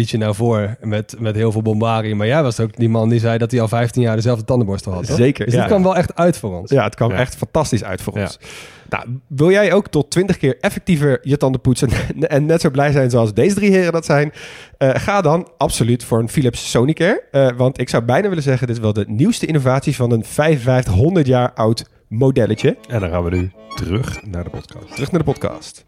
[SPEAKER 5] studietje nou voor met, met heel veel bombardie. Maar jij was ook die man die zei dat hij al 15 jaar dezelfde tandenborstel had. toch?
[SPEAKER 1] Zeker,
[SPEAKER 5] Dus
[SPEAKER 1] ja.
[SPEAKER 5] dit kwam wel echt uit voor ons.
[SPEAKER 1] Ja, het kwam
[SPEAKER 2] Ja.
[SPEAKER 1] echt fantastisch uit voor
[SPEAKER 2] Ja.
[SPEAKER 1] ons. Nou, wil jij ook tot 20 keer effectiever je tanden poetsen *laughs* en net zo blij zijn zoals deze drie heren dat zijn? Eh, ga dan absoluut voor een Philips Sonicare. Eh, want ik zou bijna willen zeggen, dit is wel de nieuwste innovatie van een 5500 jaar oud modelletje.
[SPEAKER 2] En dan gaan we nu terug naar de podcast.
[SPEAKER 1] Terug naar de podcast.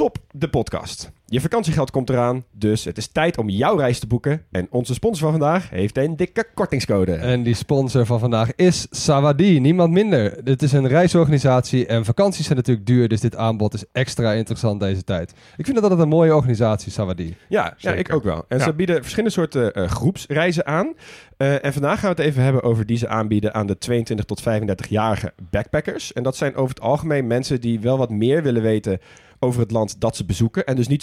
[SPEAKER 1] Stop de podcast. Je vakantiegeld komt eraan, dus het is tijd om jouw reis te boeken. En onze sponsor van vandaag heeft een dikke kortingscode.
[SPEAKER 5] En die sponsor van vandaag is Sawadi, niemand minder. Dit is een reisorganisatie en vakanties zijn natuurlijk duur, dus dit aanbod is extra interessant deze tijd. Ik vind dat altijd een mooie organisatie, Sawadi.
[SPEAKER 1] Ja, ik ook wel. En
[SPEAKER 2] Ja.
[SPEAKER 1] ze bieden verschillende soorten eh, groepsreizen aan. Eh, en vandaag gaan we het even hebben over die ze aanbieden aan de 22 tot 35-jarige backpackers. En dat zijn over het algemeen mensen die wel wat meer willen weten over het land dat ze bezoeken. En dus niet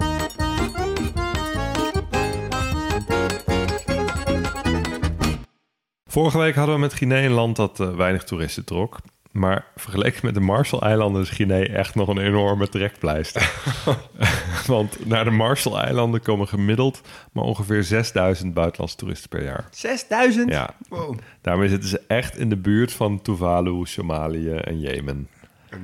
[SPEAKER 2] Vorige week hadden we met Guinea een land dat eh, weinig toeristen trok. Maar vergeleken met de Marshall-eilanden is Guinea echt nog een enorme trekpleister. *laughs* Want naar de Marshall-eilanden komen gemiddeld maar ongeveer 6000 buitenlandse toeristen per jaar.
[SPEAKER 1] 6000?
[SPEAKER 2] Ja, daarmee zitten ze echt in de buurt van Tuvalu, Somalië en Jemen.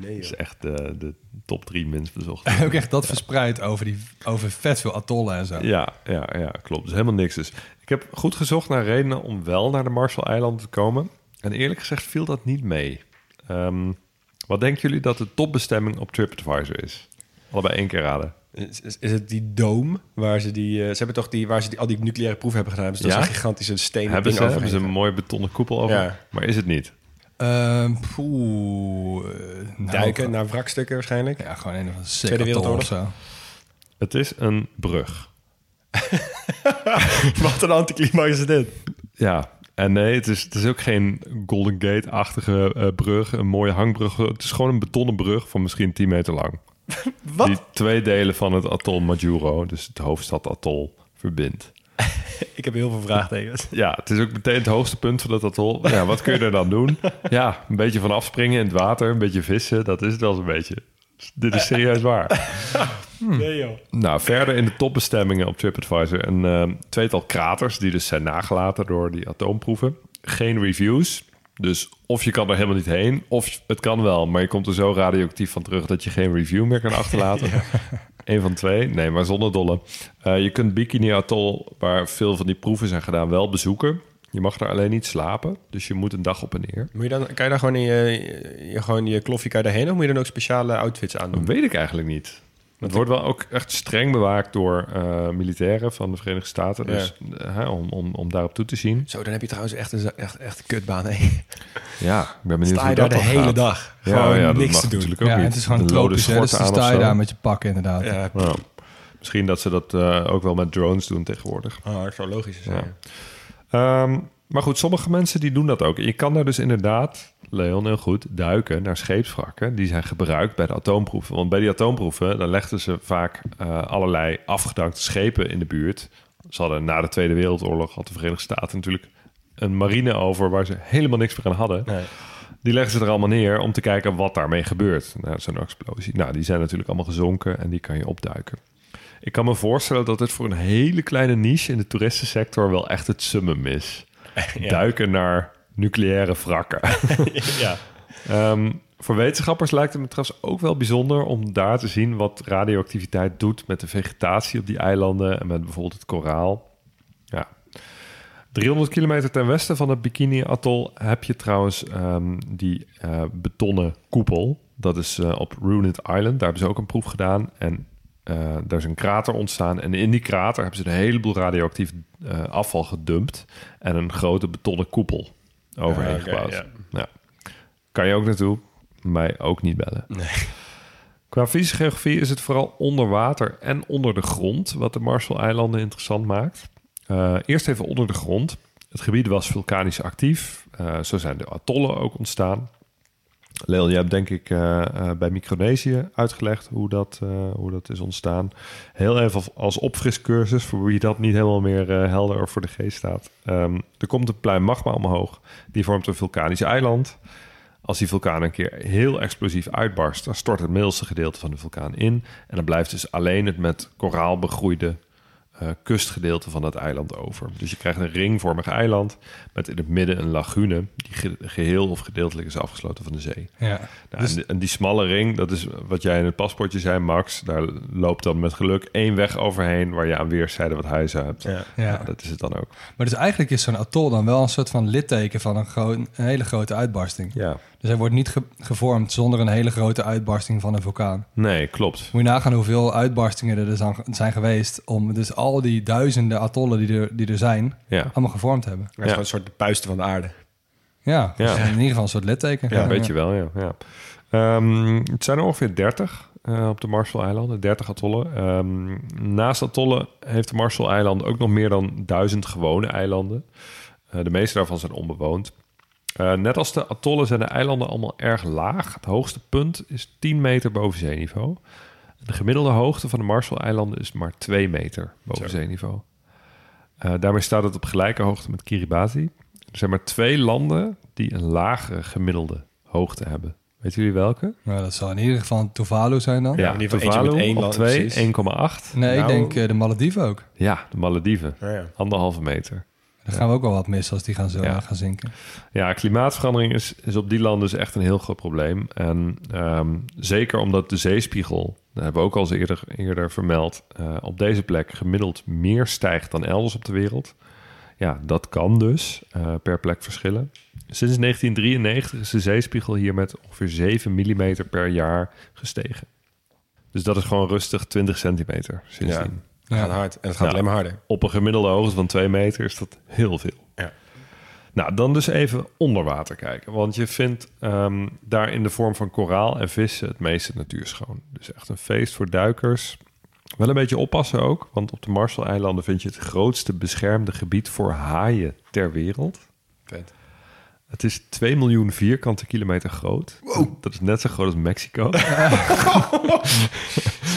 [SPEAKER 2] Dat is echt de, de top drie minst bezochte. *laughs*
[SPEAKER 5] ook echt dat verspreid over, die, over vet veel atollen en zo.
[SPEAKER 2] Ja, ja, ja, klopt. Dus helemaal niks. Dus ik heb goed gezocht naar redenen om wel naar de Marshall-eilanden te komen. En eerlijk gezegd viel dat niet mee. Ehm, wat denken jullie dat de topbestemming op TripAdvisor is? Allebei één keer raden.
[SPEAKER 1] Is, is- is het die dome waar ze die... eh, ze hebben toch die... Waar ze die, al die nucleaire proeven hebben gedaan. Dus dat
[SPEAKER 2] Ja?
[SPEAKER 1] is een gigantische stenen
[SPEAKER 2] hebben
[SPEAKER 1] ding
[SPEAKER 2] ze, hebben ze een mooie betonnen koepel over?
[SPEAKER 1] Ja.
[SPEAKER 2] Maar is het niet?
[SPEAKER 5] Ehm, poeh, eh, nou,
[SPEAKER 1] Duiken naar wrakstukken waarschijnlijk.
[SPEAKER 5] Ja, gewoon een of andere sick
[SPEAKER 1] Tweede Wereldoorlog.
[SPEAKER 5] zo.
[SPEAKER 2] Het is een brug. *laughs*
[SPEAKER 1] Wat een anticlimax is dit.
[SPEAKER 2] Ja, en nee, het is, het is ook geen Golden Gate-achtige eh, brug, een mooie hangbrug. Het is gewoon een betonnen brug van misschien 10 meter lang. *laughs*
[SPEAKER 1] Wat?
[SPEAKER 2] Die twee delen van het atol Majuro, dus het hoofdstad atol, verbindt. *laughs*
[SPEAKER 1] Ik heb heel veel vraagtekens. *laughs*
[SPEAKER 2] Ja, het is ook meteen het hoogste punt van het atol. Ja, wat kun je er dan doen? Ja, een beetje van afspringen in het water, een beetje vissen, dat is het wel zo'n beetje. Dit is serieus waar. *laughs*
[SPEAKER 1] Nee joh.
[SPEAKER 2] Nou, verder in de topbestemmingen op TripAdvisor een eh, tweetal kraters die dus zijn nagelaten door die atoomproeven. Geen reviews. Dus of je kan er helemaal niet heen, of het kan wel, maar je komt er zo radioactief van terug dat je geen review meer kan achterlaten. Eén van twee, nee, maar zonder dolle. Eh, je kunt Bikini Atoll, waar veel van die proeven zijn gedaan, wel bezoeken. Je mag daar alleen niet slapen, dus je moet een dag op en neer.
[SPEAKER 1] Moet je dan, kan je daar gewoon in je, je, gewoon je kloffie kan je daarheen? Of moet je dan ook speciale outfits aan
[SPEAKER 2] Dat
[SPEAKER 1] doen?
[SPEAKER 2] weet ik eigenlijk niet. Het wordt wel ook echt streng bewaakt door eh, militairen van de Verenigde Staten. Dus eh, hè, om, om, om daarop toe te zien.
[SPEAKER 1] Zo, dan heb je trouwens echt een, echt, echt een kutbaan. Hè.
[SPEAKER 2] Ja, ik ben benieuwd
[SPEAKER 1] Sta
[SPEAKER 2] hoe
[SPEAKER 1] je
[SPEAKER 2] dat
[SPEAKER 1] daar de hele
[SPEAKER 2] gaat.
[SPEAKER 1] dag.
[SPEAKER 2] Ja,
[SPEAKER 1] Gewoon
[SPEAKER 2] ja, dat
[SPEAKER 1] niks
[SPEAKER 2] mag
[SPEAKER 1] te doen.
[SPEAKER 2] natuurlijk ook
[SPEAKER 3] Ja,
[SPEAKER 2] niet.
[SPEAKER 3] het is gewoon
[SPEAKER 2] Een lode
[SPEAKER 3] tropisch, hè, dus dan sta je daar met je pak inderdaad.
[SPEAKER 1] Ja,
[SPEAKER 2] Ja. Misschien dat ze dat eh, ook wel met drones doen tegenwoordig.
[SPEAKER 1] oh, dat zou logisch zijn.
[SPEAKER 2] Ja. Ehm, maar goed, sommige mensen die doen dat ook. Je kan daar dus inderdaad, Leon, heel goed, duiken naar scheepswrakken. Die zijn gebruikt bij de atoomproeven. Want bij die atoomproeven, dan legden ze vaak eh, allerlei afgedankte schepen in de buurt. Ze hadden na de Tweede Wereldoorlog, had de Verenigde Staten natuurlijk een marine over waar ze helemaal niks meer aan hadden.
[SPEAKER 1] Nee.
[SPEAKER 2] Die leggen ze er allemaal neer om te kijken wat daarmee gebeurt. Nou, zo'n explosie. Nou, die zijn natuurlijk allemaal gezonken en die kan je opduiken. Ik kan me voorstellen dat het voor een hele kleine niche in de toeristensector wel echt het summum is. *laughs*
[SPEAKER 1] Ja.
[SPEAKER 2] Duiken naar nucleaire wrakken. *laughs*
[SPEAKER 1] ja.
[SPEAKER 2] Ehm, voor wetenschappers lijkt het me trouwens ook wel bijzonder om daar te zien wat radioactiviteit doet met de vegetatie op die eilanden en met bijvoorbeeld het koraal. Ja. 300 kilometer ten westen van het Bikini Atoll heb je trouwens ehm, die eh, betonnen koepel. Dat is eh, op Ruined Island. Daar hebben ze ook een proef gedaan. En eh, daar is een krater ontstaan. En in die krater hebben ze een heleboel radioactief afval gedumpt. En een grote betonnen koepel overheen
[SPEAKER 1] oké,
[SPEAKER 2] gebouwd.
[SPEAKER 1] ja.
[SPEAKER 2] Ja. Kan je ook naartoe? Mij ook niet bellen.
[SPEAKER 1] Nee.
[SPEAKER 2] Qua fysische geografie is het vooral onder water en onder de grond... wat de Marshall-eilanden interessant maakt. Eh, eerst even onder de grond. Het gebied was vulkanisch actief. Eh, zo zijn de atollen ook ontstaan. Leon, jij hebt denk ik eh, eh, bij Micronesië uitgelegd hoe dat, eh, hoe dat is ontstaan. Heel even als opfriscursus, voor wie dat niet helemaal meer helder voor de geest staat. Ehm, er komt een pluim magma omhoog. Die vormt een vulkanisch eiland. Als die vulkaan een keer heel explosief uitbarst, dan stort het middelste gedeelte van de vulkaan in. En dan blijft dus alleen het met koraal begroeide eh, kustgedeelte van dat eiland over. Dus je krijgt een ringvormig eiland met in het midden een lagune die ge- geheel of gedeeltelijk is afgesloten van de zee.
[SPEAKER 3] Ja.
[SPEAKER 2] Nou, en, die, en die smalle ring, dat is wat jij in het paspoortje zei, Max. Daar loopt dan met geluk één weg overheen waar je aan weerszijden wat huizen hebt.
[SPEAKER 1] Ja.
[SPEAKER 3] Ja.
[SPEAKER 2] Ja, dat is het dan ook.
[SPEAKER 3] Maar dus eigenlijk is zo'n atol dan wel een soort van litteken van een, een hele grote uitbarsting.
[SPEAKER 2] Ja,
[SPEAKER 3] Dus hij wordt niet ge- gevormd zonder een hele grote uitbarsting van een vulkaan.
[SPEAKER 2] nee, klopt.
[SPEAKER 3] Moet je nagaan hoeveel uitbarstingen er dus zijn geweest... om dus al die duizenden atollen die er, die er zijn,
[SPEAKER 2] Ja,
[SPEAKER 3] allemaal gevormd te hebben.
[SPEAKER 1] Het is gewoon een soort puisten van de aarde.
[SPEAKER 3] Ja,
[SPEAKER 2] Ja.
[SPEAKER 3] dus in ieder geval een soort litteken.
[SPEAKER 2] ja, weet je wel, ja. ja. Ehm, het zijn er ongeveer 30 eh, op de Marshall-eilanden, 30 atollen. Ehm, naast atollen heeft de Marshall-eilanden ook nog meer dan duizend gewone eilanden. Eh, de meeste daarvan zijn onbewoond. Eh, net als de atollen zijn de eilanden allemaal erg laag. Het hoogste punt is 10 meter boven zeeniveau. De gemiddelde hoogte van de Marshall-eilanden is maar 2 meter boven
[SPEAKER 1] Zo.
[SPEAKER 2] zeeniveau. Eh, daarmee staat het op gelijke hoogte met Kiribati. Er zijn maar twee landen die een lagere gemiddelde hoogte hebben. Weten jullie welke?
[SPEAKER 3] Nou, dat zal in ieder geval Tuvalu zijn dan.
[SPEAKER 1] Ja, in ieder geval eentje met één
[SPEAKER 2] op
[SPEAKER 1] land,
[SPEAKER 2] 2,
[SPEAKER 1] precies.
[SPEAKER 2] 1,8.
[SPEAKER 3] Nee, ik
[SPEAKER 1] Nou-
[SPEAKER 3] denk eh, de Malediven ook.
[SPEAKER 2] Ja, de Malediven.
[SPEAKER 1] Ja, ja.
[SPEAKER 2] Anderhalve meter.
[SPEAKER 3] Dan gaan we ook wel wat missen als die gaan, zo,
[SPEAKER 2] Ja.
[SPEAKER 3] gaan zinken.
[SPEAKER 2] Ja, klimaatverandering is, is op die landen dus echt een heel groot probleem. En ehm, zeker omdat de zeespiegel, dat hebben we ook al eens eerder, eerder vermeld, eh, op deze plek gemiddeld meer stijgt dan elders op de wereld. Ja, dat kan dus eh, per plek verschillen. Sinds 1993 is de zeespiegel hier met ongeveer 7 mm per jaar gestegen. Dus dat is gewoon rustig 20 centimeter sindsdien.
[SPEAKER 1] Het gaat hard. En het gaat alleen maar harder.
[SPEAKER 2] Op een gemiddelde hoogte van 2 meter is dat heel veel.
[SPEAKER 1] Ja.
[SPEAKER 2] Nou, dan dus even onder water kijken. Want je vindt ehm, daar in de vorm van koraal en vissen het meeste natuurschoon. Dus echt een feest voor duikers. Wel een beetje oppassen ook, want op de Marshall-eilanden vind je het grootste beschermde gebied voor haaien ter wereld.
[SPEAKER 1] Vet.
[SPEAKER 2] Het is 2 miljoen vierkante kilometer groot. Dat is net zo groot als Mexico. *laughs*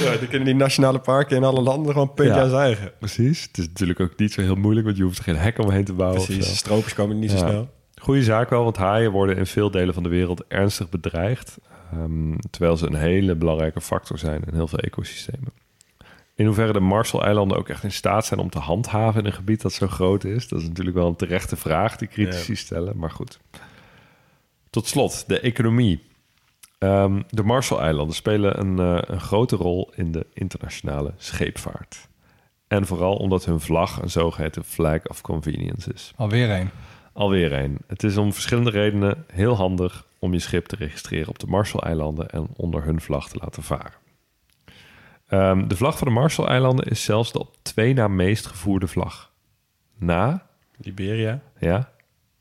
[SPEAKER 1] Zo, die kunnen die nationale parken in alle landen gewoon puntje
[SPEAKER 2] Ja.
[SPEAKER 1] aan zijn eigen.
[SPEAKER 2] Precies. Het is natuurlijk ook niet zo heel moeilijk, want je hoeft er geen hek omheen te bouwen.
[SPEAKER 1] Precies. Stropers komen niet zo snel.
[SPEAKER 2] Goeie zaak wel, want haaien worden in veel delen van de wereld ernstig bedreigd. ehm, terwijl ze een hele belangrijke factor zijn in heel veel ecosystemen. In hoeverre de Marshall-eilanden ook echt in staat zijn om te handhaven in een gebied dat zo groot is, dat is natuurlijk wel een terechte vraag die critici stellen, maar goed. Tot slot, de economie. Ehm, de Marshall-eilanden spelen een, eh, een grote rol in de internationale scheepvaart. En vooral omdat hun vlag een zogeheten flag of convenience is.
[SPEAKER 3] Alweer één.
[SPEAKER 2] Alweer een. Het is om verschillende redenen heel handig om je schip te registreren op de Marshall-eilanden en onder hun vlag te laten varen. Ehm, de vlag van de Marshall-eilanden is zelfs de op twee na meest gevoerde vlag. Na,
[SPEAKER 1] Liberia.
[SPEAKER 2] ja,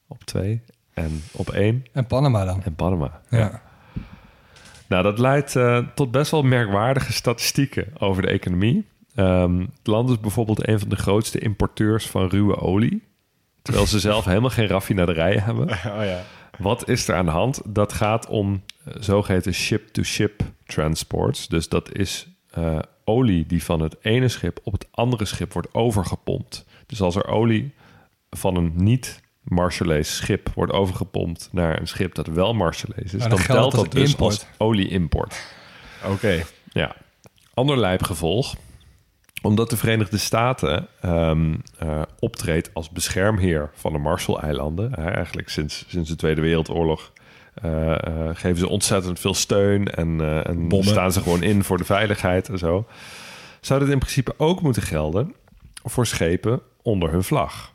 [SPEAKER 2] op twee en op één
[SPEAKER 3] En Panama dan.
[SPEAKER 2] en Panama.
[SPEAKER 3] Ja.
[SPEAKER 2] Nou, dat leidt eh, tot best wel merkwaardige statistieken over de economie. Ehm, het land is bijvoorbeeld een van de grootste importeurs van ruwe olie. Terwijl ze zelf *laughs* helemaal geen raffinaderijen hebben.
[SPEAKER 1] Oh ja.
[SPEAKER 2] Wat is er aan de hand? Dat gaat om eh, zogeheten ship-to-ship transports. Dus dat is eh, olie die van het ene schip op het andere schip wordt overgepompt. Dus als er olie van een niet Marshallese schip wordt overgepompt naar een schip dat wel Marshallese is, dan telt dat dus
[SPEAKER 3] import.
[SPEAKER 2] als olie-import.
[SPEAKER 1] Oké.
[SPEAKER 2] Ja. Ander lijpgevolg. Omdat de Verenigde Staten eh, optreedt als beschermheer van de Marshall-eilanden. eigenlijk sinds, sinds de Tweede Wereldoorlog geven ze ontzettend veel steun en, eh, en
[SPEAKER 1] Bommen.
[SPEAKER 2] staan ze gewoon in voor de veiligheid en zo. Zou dit in principe ook moeten gelden voor schepen onder hun vlag.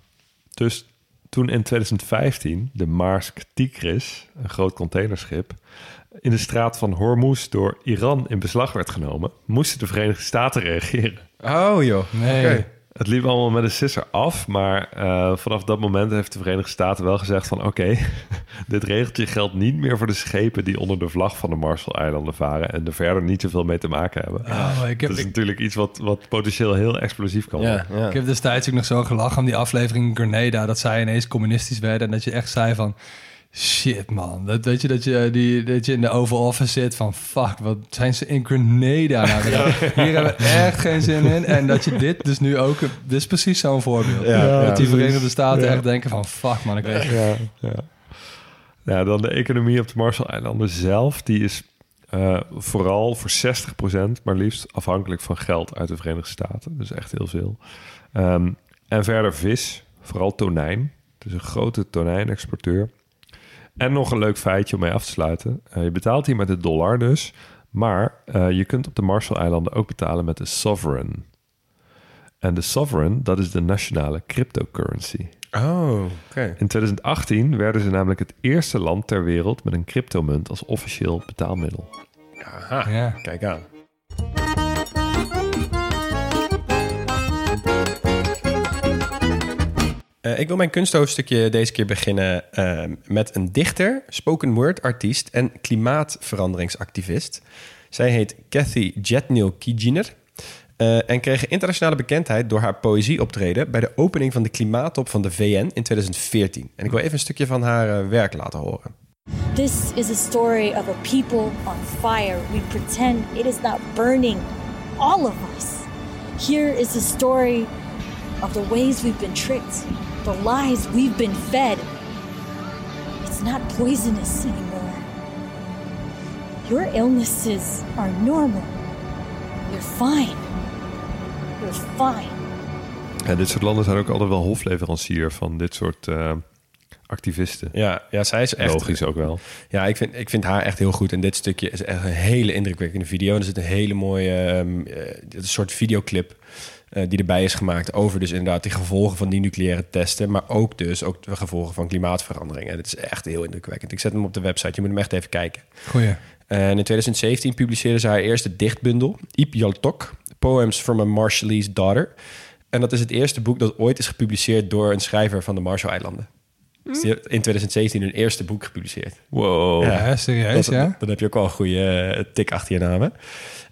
[SPEAKER 2] Dus toen in 2015 de Maersk Tigris, een groot containerschip, in de straat van Hormuz door Iran in beslag werd genomen, moesten de Verenigde Staten reageren.
[SPEAKER 1] Oh joh.
[SPEAKER 3] Nee.
[SPEAKER 1] Oké.
[SPEAKER 2] Het liep allemaal met een sisser af, maar eh, vanaf dat moment heeft de Verenigde Staten wel gezegd van oké, *laughs* dit regeltje geldt niet meer voor de schepen die onder de vlag van de Marshall-eilanden varen en er verder niet zoveel mee te maken hebben.
[SPEAKER 3] Oh, ik, heb,
[SPEAKER 2] dat is
[SPEAKER 3] ik,
[SPEAKER 2] natuurlijk iets wat, wat potentieel heel explosief kan worden.
[SPEAKER 1] Ja, ja.
[SPEAKER 3] ik heb destijds ook nog zo gelachen om die aflevering Grenada... dat zij ineens communistisch werden en dat je echt zei van... Shit man, dat, weet je, dat, je, die, dat je in de Oval Office zit van... Fuck, wat zijn ze in Grenada nou? Hier hebben we echt geen zin in. En dat je dit dus nu ook... Dit is precies zo'n voorbeeld.
[SPEAKER 1] Ja,
[SPEAKER 3] dat die. Verenigde Staten
[SPEAKER 2] Ja.
[SPEAKER 3] echt denken van... Fuck man, ik weet
[SPEAKER 2] Ja, ja. ja, dan de economie op de Marshall-eilanden zelf. Die is eh, vooral voor 60% maar liefst afhankelijk van geld uit de Verenigde Staten. Dus echt heel veel. Ehm, en verder vis, vooral tonijn. Het is een grote tonijnexporteur. En nog een leuk feitje om mee af te sluiten. Eh, je betaalt hier met de dollar dus. Maar eh, je kunt op de Marshall-eilanden ook betalen met de sovereign. En de sovereign, dat is de nationale cryptocurrency.
[SPEAKER 1] Oh, oké.
[SPEAKER 2] In 2018 werden ze namelijk het eerste land ter wereld met een cryptomunt als officieel betaalmiddel.
[SPEAKER 1] Aha.
[SPEAKER 3] Ja.
[SPEAKER 1] Kijk aan. Eh, ik wil mijn kunsthoofdstukje deze keer beginnen eh, met een dichter, spoken word artiest en klimaatveranderingsactivist. Zij heet Kathy Jetnil Kijiner eh, en kreeg internationale bekendheid door haar poëzieoptreden bij de opening van de klimaattop van de VN in 2014. En ik wil even een stukje van haar eh, werk laten horen.
[SPEAKER 6] This is a story of a people on fire. We pretend it is not burning all of us. Here is a story of the ways we've been tricked, the lies we've been fed. It's not poisonous anymore. Your illnesses are normal. You're fine. You're fine.
[SPEAKER 2] Ja, dit soort landen zijn ook altijd wel hofleverancier van dit soort eh, activisten.
[SPEAKER 1] Ja, ja, zij is echt
[SPEAKER 2] Logisch ook wel.
[SPEAKER 1] Ja, ik vind, ik vind haar echt heel goed. En dit stukje is echt een hele indrukwekkende video. En er zit een hele mooie eh, een soort videoclip die erbij is gemaakt over dus inderdaad die gevolgen van die nucleaire testen, maar ook dus ook de gevolgen van klimaatverandering. En dit is echt heel indrukwekkend. Ik zet hem op de website. Je moet hem echt even kijken.
[SPEAKER 3] Goeie.
[SPEAKER 1] En in 2017 publiceerde ze haar eerste dichtbundel, Iep Yaltok, Poems from a Marshallese Daughter. En dat is het eerste boek dat ooit is gepubliceerd door een schrijver van de Marshall-eilanden. Dus die heeft in 2017 hun eerste boek gepubliceerd.
[SPEAKER 2] Wow.
[SPEAKER 1] Ja.
[SPEAKER 3] Ja, serieus,
[SPEAKER 1] Dat-
[SPEAKER 3] ja?
[SPEAKER 1] Dan heb je ook wel een goede eh, tik achter je naam. hè?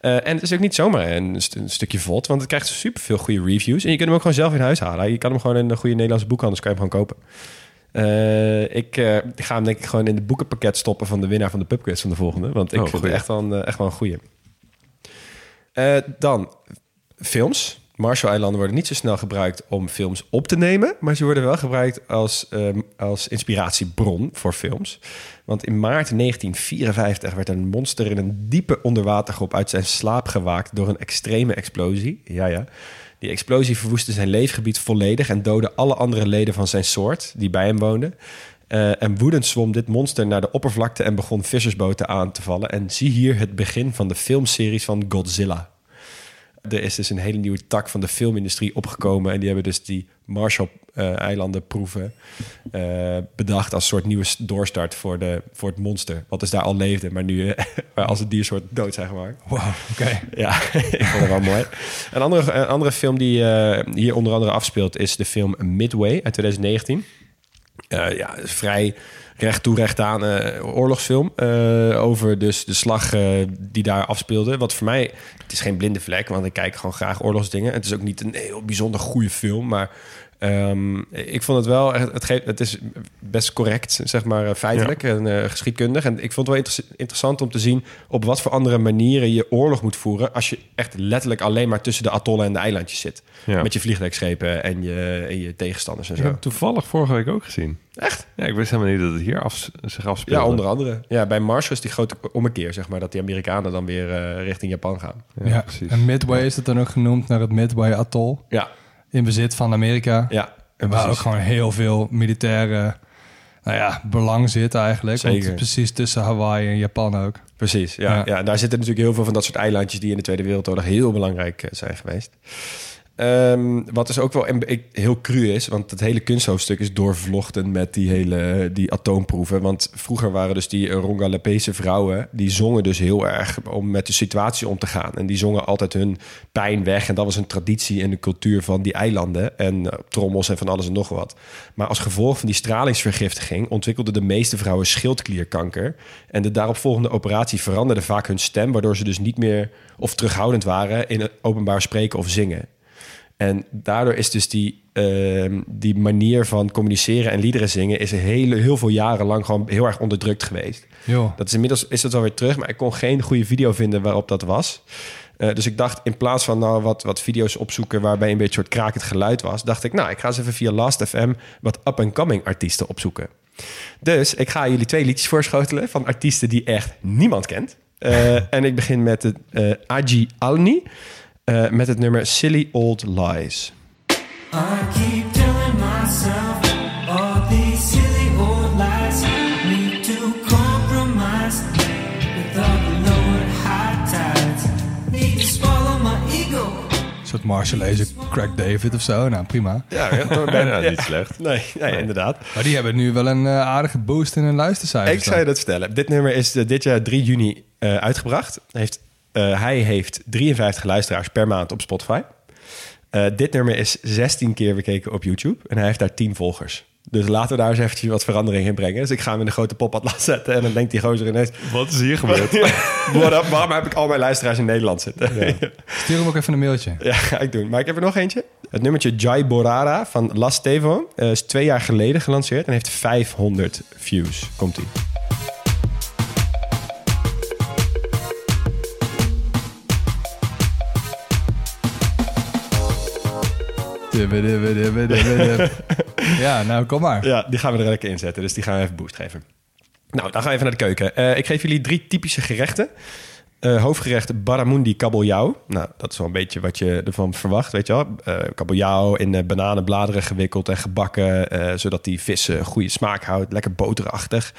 [SPEAKER 1] Eh, en het is ook niet zomaar een, st- een stukje vlot, want het krijgt superveel goede reviews. En je kunt hem ook gewoon zelf in huis halen. Je kan hem gewoon in de goede Nederlandse boekhandels kan je hem gewoon kopen. Eh, ik eh, ga hem denk ik gewoon in het boekenpakket stoppen van de winnaar van de pubquiz van de volgende. Want ik
[SPEAKER 2] Oh,
[SPEAKER 1] vind het echt wel een, echt wel een goeie. Eh, dan films. Marshall-eilanden worden niet zo snel gebruikt om films op te nemen, maar ze worden wel gebruikt als, ehm, als inspiratiebron voor films. Want in maart 1954 werd een monster in een diepe onderwatergroep uit zijn slaap gewaakt door een extreme explosie. Ja, ja. Die explosie verwoestte zijn leefgebied volledig en doodde alle andere leden van zijn soort die bij hem woonden. Eh, en woedend zwom dit monster naar de oppervlakte en begon vissersboten aan te vallen. En zie hier het begin van de filmseries van Godzilla. Er is dus een hele nieuwe tak van de filmindustrie opgekomen. En die hebben dus die Marshall-eilanden proeven eh, bedacht als soort nieuwe doorstart voor, de, voor het monster. Wat dus daar al leefde, maar nu eh, *laughs* als een diersoort dood zijn gemaakt.
[SPEAKER 3] Wauw, oké.
[SPEAKER 1] Ja, *laughs* ik vond het wel mooi. Een andere, een andere film die eh, hier onder andere afspeelt is de film Midway uit 2019. Eh, ja, vrij recht toe recht aan eh, oorlogsfilm eh, over dus de slag eh, die daar afspeelde. Wat voor mij, het is geen blinde vlek, want ik kijk gewoon graag oorlogsdingen. Het is ook niet een heel bijzonder goede film, maar ehm, ik vond het wel, echt- het, geeft, het is best correct, zeg maar, eh, feitelijk en eh, geschiedkundig. En ik vond het wel inter- interessant om te zien op wat voor andere manieren je oorlog moet voeren als je echt letterlijk alleen maar tussen de atollen en de eilandjes zit.
[SPEAKER 2] Ja.
[SPEAKER 1] Met je vliegdekschepen en je, en je tegenstanders en
[SPEAKER 2] Ik
[SPEAKER 1] zo.
[SPEAKER 2] heb hem toevallig vorige week ook gezien.
[SPEAKER 1] Echt?
[SPEAKER 2] Ja, ik wist helemaal niet dat het hier af, zich afspeelde.
[SPEAKER 1] Ja, onder andere. Ja, bij Marshall is die grote ommekeer, zeg maar, dat die Amerikanen dan weer eh, richting Japan gaan.
[SPEAKER 2] Ja,
[SPEAKER 3] Ja,
[SPEAKER 2] precies.
[SPEAKER 3] En Midway is het dan ook genoemd naar het Midway Atoll.
[SPEAKER 1] Ja,
[SPEAKER 3] In bezit van Amerika.
[SPEAKER 1] ja.
[SPEAKER 3] En waar ook gewoon heel veel militaire nou ja, belang zit eigenlijk. Want
[SPEAKER 1] Zeker.
[SPEAKER 3] precies tussen Hawaii en Japan ook.
[SPEAKER 1] Precies, ja,
[SPEAKER 3] Ja.
[SPEAKER 1] daar zitten natuurlijk heel veel van dat soort eilandjes die in de Tweede Wereldoorlog heel belangrijk eh, zijn geweest. Ehm, wat dus ook wel heel cru is, want het hele kunsthoofdstuk is doorvlochten met die hele die atoomproeven. Want vroeger waren dus die Rongalepese vrouwen, die zongen dus heel erg om met de situatie om te gaan. En die zongen altijd hun pijn weg. En dat was een traditie en de cultuur van die eilanden. En eh, trommels en van alles en nog wat. Maar als gevolg van die stralingsvergiftiging ontwikkelden de meeste vrouwen schildklierkanker. En de daaropvolgende operatie veranderde vaak hun stem, waardoor ze dus niet meer of terughoudend waren in het openbaar spreken of zingen. En daardoor is dus die, ehm, die manier van communiceren en liederen zingen... is heel, heel veel jaren lang gewoon heel erg onderdrukt geweest.
[SPEAKER 3] Joh.
[SPEAKER 1] Dat is inmiddels is dat alweer terug, maar ik kon geen goede video vinden waarop dat was. Eh, dus ik dacht, in plaats van nou wat, wat video's opzoeken waarbij een beetje soort krakend geluid was, dacht ik, nou, ik ga eens even via Last.fm wat up-and-coming artiesten opzoeken. Dus ik ga jullie twee liedjes voorschotelen van artiesten die echt niemand kent. Eh, *laughs* en ik begin met het eh Aji Alni eh, met het nummer Silly Old Lies.
[SPEAKER 7] I keep telling myself all these silly old lies need to compromise with all the lower high tides. Need to swallow my ego.
[SPEAKER 3] Een soort Marshallese Craig David of zo. Nou, prima.
[SPEAKER 1] Ja, ja,
[SPEAKER 2] Bijna niet *laughs* slecht.
[SPEAKER 1] Nee, nee, inderdaad.
[SPEAKER 3] Maar die hebben nu wel een eh, aardige boost in hun luistercijfers.
[SPEAKER 1] Ik zou je dat vertellen. Dit nummer is eh, dit jaar 3 juni eh, uitgebracht. Heeft, eh, hij heeft 53 luisteraars per maand op Spotify. Eh, dit nummer is 16 keer bekeken op YouTube. En hij heeft daar 10 volgers. Dus laten we daar eens eventjes wat verandering in brengen. Dus ik ga hem in de grote popatlas *laughs* zetten. En dan denkt die gozer ineens...
[SPEAKER 2] Wat is hier gebeurd? *laughs*
[SPEAKER 1] What up, waarom heb ik al mijn luisteraars in Nederland zitten? Ja. *laughs*
[SPEAKER 3] Stuur hem ook even een mailtje.
[SPEAKER 1] ga ik doen. Maar ik heb er nog eentje. Het nummertje Jai Borara van Las Tevo eh, is twee jaar geleden gelanceerd en heeft 500 views. Komt-ie. *laughs*
[SPEAKER 3] ja, nou kom maar.
[SPEAKER 1] Ja, die gaan we er lekker in zetten. Dus die gaan we even boost geven. Nou, dan gaan we even naar de keuken. Eh, ik geef jullie drie typische gerechten. Eh, hoofdgerecht Baramundi kabeljauw. Nou, dat is wel een beetje wat je ervan verwacht, weet je wel. Eh kabeljauw in eh, bananenbladeren gewikkeld en gebakken... zodat die vis een goede smaak houdt. Lekker boterachtig.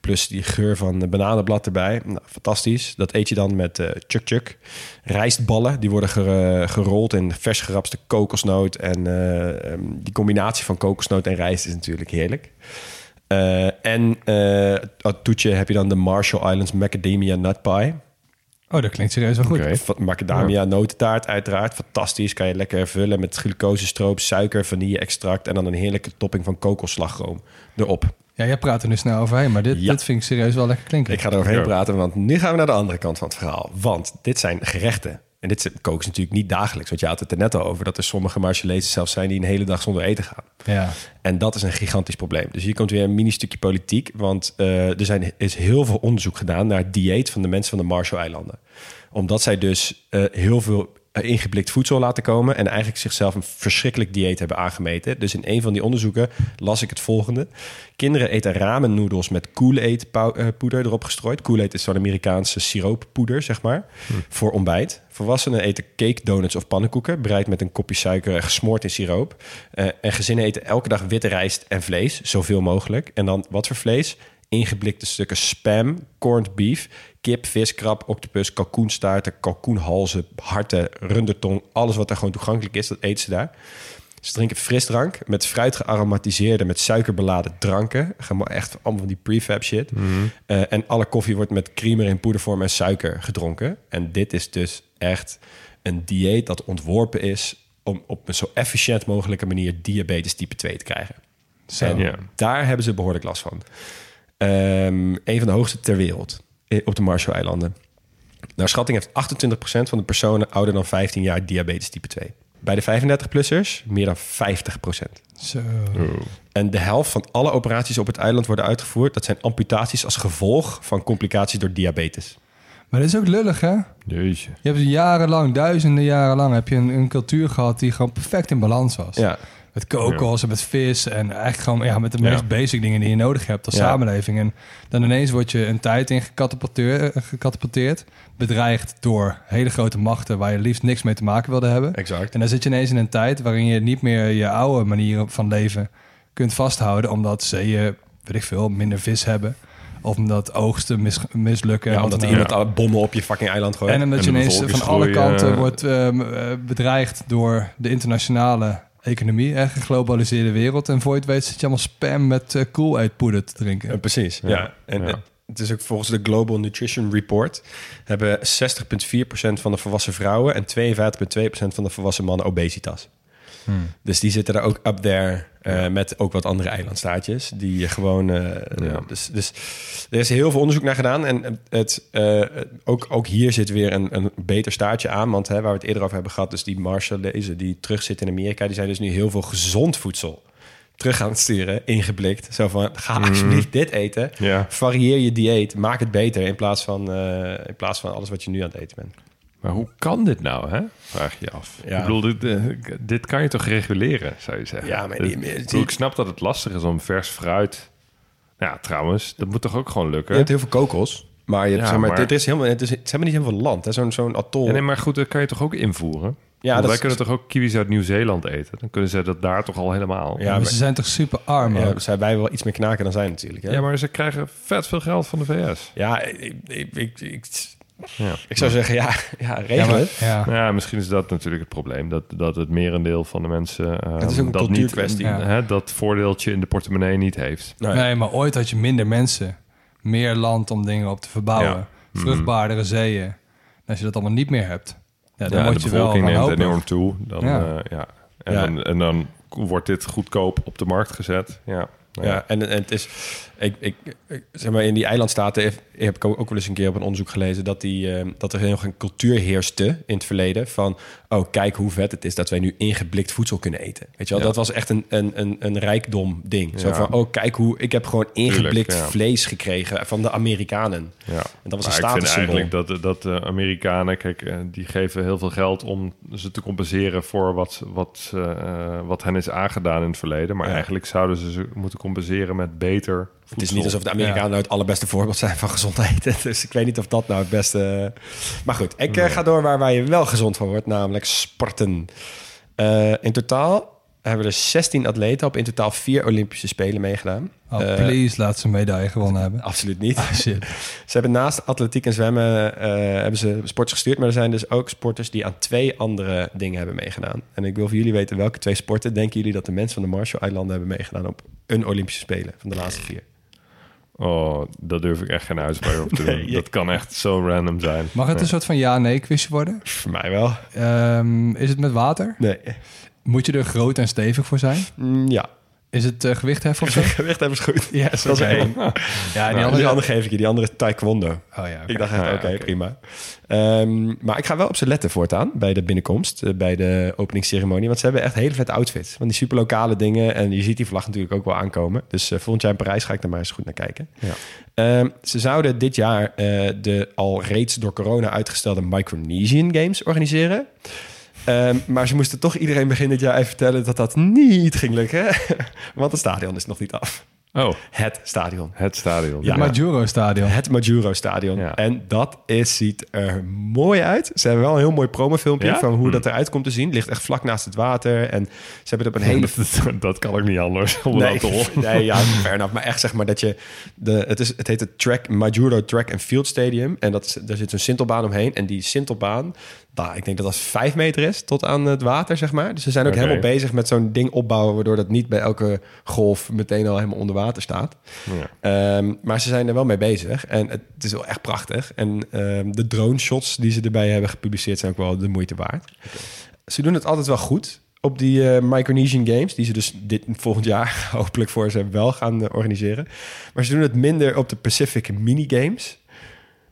[SPEAKER 1] Plus die geur van de bananenblad erbij. Nou, fantastisch. Dat eet je dan met eh chuk chuk. Rijstballen, die worden ger- gerold in vers gerapste kokosnoot. En eh, ehm, die combinatie van kokosnoot en rijst is natuurlijk heerlijk. En als toetje heb je dan de Marshall Islands Macadamia Nut Pie.
[SPEAKER 3] Oh, dat klinkt serieus wel goed.
[SPEAKER 1] Fa- Macadamia notentaart uiteraard. Fantastisch. Kan je lekker vullen met glucosestroop, suiker, vanille-extract... en dan een heerlijke topping van kokosslagroom erop.
[SPEAKER 3] Ja, jij praat er nu snel overheen, maar dit,
[SPEAKER 1] Ja.
[SPEAKER 3] dit vind ik serieus wel lekker klinken.
[SPEAKER 1] Ik ga eroverheen
[SPEAKER 2] Ja.
[SPEAKER 1] praten, want nu gaan we naar de andere kant van het verhaal. Want dit zijn gerechten. En dit koken ze natuurlijk niet dagelijks. Want je had het er net al over... dat er sommige Marshallese zelfs zijn... die een hele dag zonder eten gaan.
[SPEAKER 3] Ja.
[SPEAKER 1] En dat is een gigantisch probleem. Dus hier komt weer een mini-stukje politiek. Want eh, er zijn, is heel veel onderzoek gedaan naar het dieet van de mensen van de Marshall-eilanden. Omdat zij dus eh, heel veel ingeblikt voedsel laten komen... en eigenlijk zichzelf een verschrikkelijk dieet hebben aangemeten. Dus in een van die onderzoeken las ik het volgende. Kinderen eten ramen noedels met Kool-Aid eh, poeder erop gestrooid. Kool-Aid is zo'n Amerikaanse sirooppoeder, zeg maar, voor ontbijt. Volwassenen eten cake, donuts of pannenkoeken... bereid met een kopje suiker en gesmoord in siroop. Eh, en gezinnen eten elke dag witte rijst en vlees, zoveel mogelijk. En dan wat voor vlees? ingeblikte stukken spam, corned beef, kip, vis, krab, octopus, kalkoenstaarten, kalkoenhalzen, harten, rundertong. Alles wat er gewoon toegankelijk is, dat eten ze daar. Ze drinken frisdrank met fruit gearomatiseerde, met suikerbeladen dranken. Gewoon echt allemaal van die prefab shit. Eh, en alle koffie wordt met creamer in poedervorm en suiker gedronken. En dit is dus echt een dieet dat ontworpen is om op een zo efficiënt mogelijke manier diabetes type 2 te krijgen. En daar hebben ze behoorlijk last van. Ehm, een van de hoogste ter wereld op de Marshall-eilanden. Naar schatting heeft 28% van de personen ouder dan 15 jaar diabetes type 2. Bij de 35-plussers meer dan 50%.
[SPEAKER 3] Zo.
[SPEAKER 1] En de helft van alle operaties op het eiland worden uitgevoerd. Dat zijn amputaties als gevolg van complicaties door diabetes.
[SPEAKER 3] Maar dat is ook lullig, hè?
[SPEAKER 2] Jeetje.
[SPEAKER 3] Je hebt jarenlang, duizenden jaren lang, heb je een, een cultuur gehad die gewoon perfect in balans was.
[SPEAKER 1] Ja,
[SPEAKER 3] Met kokos en met vis en eigenlijk gewoon ja, met de meest basic dingen die je nodig hebt als samenleving. En dan ineens word je een tijd in gecatapulteerd, bedreigd door hele grote machten waar je liefst niks mee te maken wilde hebben.
[SPEAKER 1] exact.
[SPEAKER 3] En dan zit je ineens in een tijd waarin je niet meer je oude manieren van leven kunt vasthouden, omdat zeeën, weet ik veel, minder vis hebben. Of omdat oogsten mis- mislukken.
[SPEAKER 1] Ja, omdat iemand bommen op je fucking eiland gooit.
[SPEAKER 3] En omdat
[SPEAKER 2] En
[SPEAKER 3] je ineens van alle kanten wordt ehm, eh, bedreigd door de internationale economie en geglobaliseerde wereld. En voor je het weet zit je allemaal spam met uh, Kool-Aid poeder te drinken.
[SPEAKER 1] Precies. Ja.
[SPEAKER 2] Ja,
[SPEAKER 1] En
[SPEAKER 2] ja.
[SPEAKER 1] het is ook volgens de Global Nutrition Report hebben 60,4% van de volwassen vrouwen en 52,2% van de volwassen mannen obesitas. Dus die zitten er ook up there eh, met ook wat andere eilandstaatjes. Die je gewoon. eh,
[SPEAKER 2] Ja.
[SPEAKER 1] dus, dus er is heel veel onderzoek naar gedaan. En het, eh, ook, ook hier zit weer een, een beter staartje aan. Want hè, waar we het eerder over hebben gehad, dus die Marshallese die terug zitten in Amerika, die zijn dus nu heel veel gezond voedsel terug gaan sturen, ingeblikt. Zo van, ga alsjeblieft dit eten.
[SPEAKER 2] Ja.
[SPEAKER 1] Varieer je dieet, maak het beter in plaats van, eh, in plaats van alles wat je nu aan het eten bent.
[SPEAKER 2] Maar hoe kan dit nou, hè? Vraag je je af.
[SPEAKER 1] Ja.
[SPEAKER 2] Ik bedoel, dit, eh, dit kan je toch reguleren, zou je zeggen?
[SPEAKER 1] Ja, maar
[SPEAKER 2] Dit-
[SPEAKER 1] die-
[SPEAKER 2] ik, bedoel, ik snap dat het lastig is om vers fruit... Ja, trouwens, dat moet toch ook gewoon lukken?
[SPEAKER 1] Je hebt heel veel kokos, maar, je hebt,
[SPEAKER 2] Ja,
[SPEAKER 1] zeg maar,
[SPEAKER 2] maar-
[SPEAKER 1] dit is helemaal, het, is, het is helemaal niet helemaal land. hè. Zo'n zo'n atol.
[SPEAKER 2] Ja, nee, maar goed, dat kan je toch ook invoeren?
[SPEAKER 1] Ja,
[SPEAKER 2] Want
[SPEAKER 1] dat
[SPEAKER 2] wij
[SPEAKER 1] is-
[SPEAKER 2] kunnen toch ook kiwis uit Nieuw-Zeeland eten? Dan kunnen ze dat daar toch al helemaal.
[SPEAKER 1] Ja,
[SPEAKER 3] Ja,
[SPEAKER 1] maar-
[SPEAKER 3] ze zijn toch super arm
[SPEAKER 1] Ja,
[SPEAKER 3] ook?
[SPEAKER 1] zijn wij wel iets meer knaken dan zij natuurlijk. Hè?
[SPEAKER 2] Ja, maar ze krijgen vet veel geld van de VS.
[SPEAKER 1] Ja, ik, ik, ik, ik,
[SPEAKER 2] Ja.
[SPEAKER 1] ik zou zeggen, ja, ja regel
[SPEAKER 3] Ja, maar-
[SPEAKER 1] het.
[SPEAKER 3] ja.
[SPEAKER 2] Ja, misschien is dat natuurlijk het probleem. Dat, dat het merendeel van de mensen... eh,
[SPEAKER 1] Het is ook een
[SPEAKER 2] dat. Niet,
[SPEAKER 3] Ja.
[SPEAKER 2] hè, dat voordeeltje in de portemonnee niet heeft.
[SPEAKER 1] Nee.
[SPEAKER 3] Nee, maar ooit had je minder mensen, meer land om dingen op te verbouwen,
[SPEAKER 2] Ja. Mhm.
[SPEAKER 3] vruchtbaardere zeeën. En als je dat allemaal niet meer hebt, ja, dan
[SPEAKER 2] de
[SPEAKER 3] je wel
[SPEAKER 2] bevolking neemt enorm toe. Dan,
[SPEAKER 3] Ja.
[SPEAKER 2] ja. ja. En,
[SPEAKER 1] Ja.
[SPEAKER 2] Dan, en dan wordt dit goedkoop op de markt gezet. Ja,
[SPEAKER 1] Ja, en, en het is, ik, ik, zeg maar, in die eilandstaten heb, ik ook wel eens een keer op een onderzoek gelezen dat, die, eh, dat er nog een cultuur heerste in het verleden van, oh kijk hoe vet het is dat wij nu ingeblikt voedsel kunnen eten. Weet je wel,
[SPEAKER 2] Ja.
[SPEAKER 1] dat was echt een, een, een, een rijkdom ding. Zo van, oh kijk hoe, ik heb gewoon ingeblikt
[SPEAKER 2] ja.
[SPEAKER 1] vlees gekregen van de Amerikanen.
[SPEAKER 2] Ja.
[SPEAKER 1] En dat was een
[SPEAKER 2] Maar ik vind
[SPEAKER 1] statussymbool.
[SPEAKER 2] eigenlijk dat, dat de Amerikanen, kijk, eh, die geven heel veel geld om ze te compenseren voor wat, wat, eh, wat hen is aangedaan in het verleden. Maar eigenlijk zouden ze ze moeten compenseren met beter
[SPEAKER 1] Het is niet alsof de Amerikanen nou het allerbeste voorbeeld zijn van *laughs* gezond eten. *laughs* Dus ik weet niet of dat nou het beste... Maar goed, ik eh, ga door waar, waar je wel gezond van wordt, namelijk sporten. Eh, in totaal hebben er 16 atleten op in totaal vier Olympische Spelen meegedaan.
[SPEAKER 3] Oh,
[SPEAKER 1] Eh,
[SPEAKER 3] please, laat ze een medaille gewonnen hebben.
[SPEAKER 1] Absoluut niet.
[SPEAKER 3] Ah, *laughs* shit.
[SPEAKER 1] Ze hebben naast atletiek en zwemmen eh, hebben ze sporters gestuurd. Maar er zijn dus ook sporters die aan twee andere dingen hebben meegedaan. En ik wil van jullie weten welke twee sporten denken jullie dat de mensen van de Marshall-eilanden hebben meegedaan op een Olympische Spelen van de laatste vier.
[SPEAKER 2] Oh, dat durf ik echt geen uitspraak op te doen.
[SPEAKER 1] Nee,
[SPEAKER 2] Dat kan echt zo random zijn.
[SPEAKER 3] Mag het een soort van ja-nee quizje worden?
[SPEAKER 1] Voor mij wel.
[SPEAKER 3] Ehm, is het met water?
[SPEAKER 1] Nee.
[SPEAKER 3] Moet je er groot en stevig voor zijn?
[SPEAKER 1] Mm, ja.
[SPEAKER 3] Is het eh, gewichtheffen of zo? *laughs*
[SPEAKER 1] Gewicht hebben is goed.
[SPEAKER 3] Ja,
[SPEAKER 1] dat is één.
[SPEAKER 3] Ja, die andere...
[SPEAKER 1] andere geef ik je, die andere taekwondo.
[SPEAKER 3] Oh ja.
[SPEAKER 1] Ik dacht echt,
[SPEAKER 2] Ah, ja,
[SPEAKER 1] oké, prima. Ehm, maar ik ga wel op ze letten voortaan bij de binnenkomst, eh, bij de openingsceremonie. Want ze hebben echt hele vette outfits. Van die superlokale dingen. En je ziet die vlag natuurlijk ook wel aankomen. Dus eh, volgend jaar in Parijs ga ik daar maar eens goed naar kijken.
[SPEAKER 2] Ja.
[SPEAKER 1] Ehm, ze zouden dit jaar eh, de al reeds door corona uitgestelde Micronesian Games organiseren. Ehm, maar ze moesten toch iedereen begin dit jaar even vertellen dat dat niet ging lukken. *laughs* Want het stadion is nog niet af.
[SPEAKER 2] Oh,
[SPEAKER 1] Het stadion.
[SPEAKER 2] het stadion.
[SPEAKER 1] Ja.
[SPEAKER 3] Het Majuro Stadion.
[SPEAKER 1] Het Majuro Stadion.
[SPEAKER 2] Ja.
[SPEAKER 1] En dat is, ziet er mooi uit. Ze hebben wel een heel mooi promofilmpje
[SPEAKER 2] Ja?
[SPEAKER 1] van hoe
[SPEAKER 2] Hm.
[SPEAKER 1] dat eruit komt te zien. Het ligt echt vlak naast het water. En ze hebben het op een hele *laughs*
[SPEAKER 2] dat, dat kan ook niet anders. Om
[SPEAKER 1] Nee,
[SPEAKER 2] dat te horen. *laughs*
[SPEAKER 1] nee, ja, fair enough. Maar echt zeg maar dat je... De, het, is, het heet het track, Majuro Track and Field Stadium. En dat is, daar zit zo'n sintelbaan omheen. En die sintelbaan, nou, ik denk dat dat vijf meter is tot aan het water, zeg maar. Dus ze zijn ook helemaal bezig met zo'n ding opbouwen... waardoor dat niet bij elke golf meteen al helemaal onder water staat.
[SPEAKER 2] Ja.
[SPEAKER 1] Ehm, maar ze zijn er wel mee bezig. En het is wel echt prachtig. En ehm, de drone shots die ze erbij hebben gepubliceerd... zijn ook wel de moeite waard. Ze doen het altijd wel goed op die eh, Micronesian Games... die ze dus dit volgend jaar *laughs* hopelijk voor ze wel gaan eh, organiseren. Maar ze doen het minder op de Pacific Mini Games...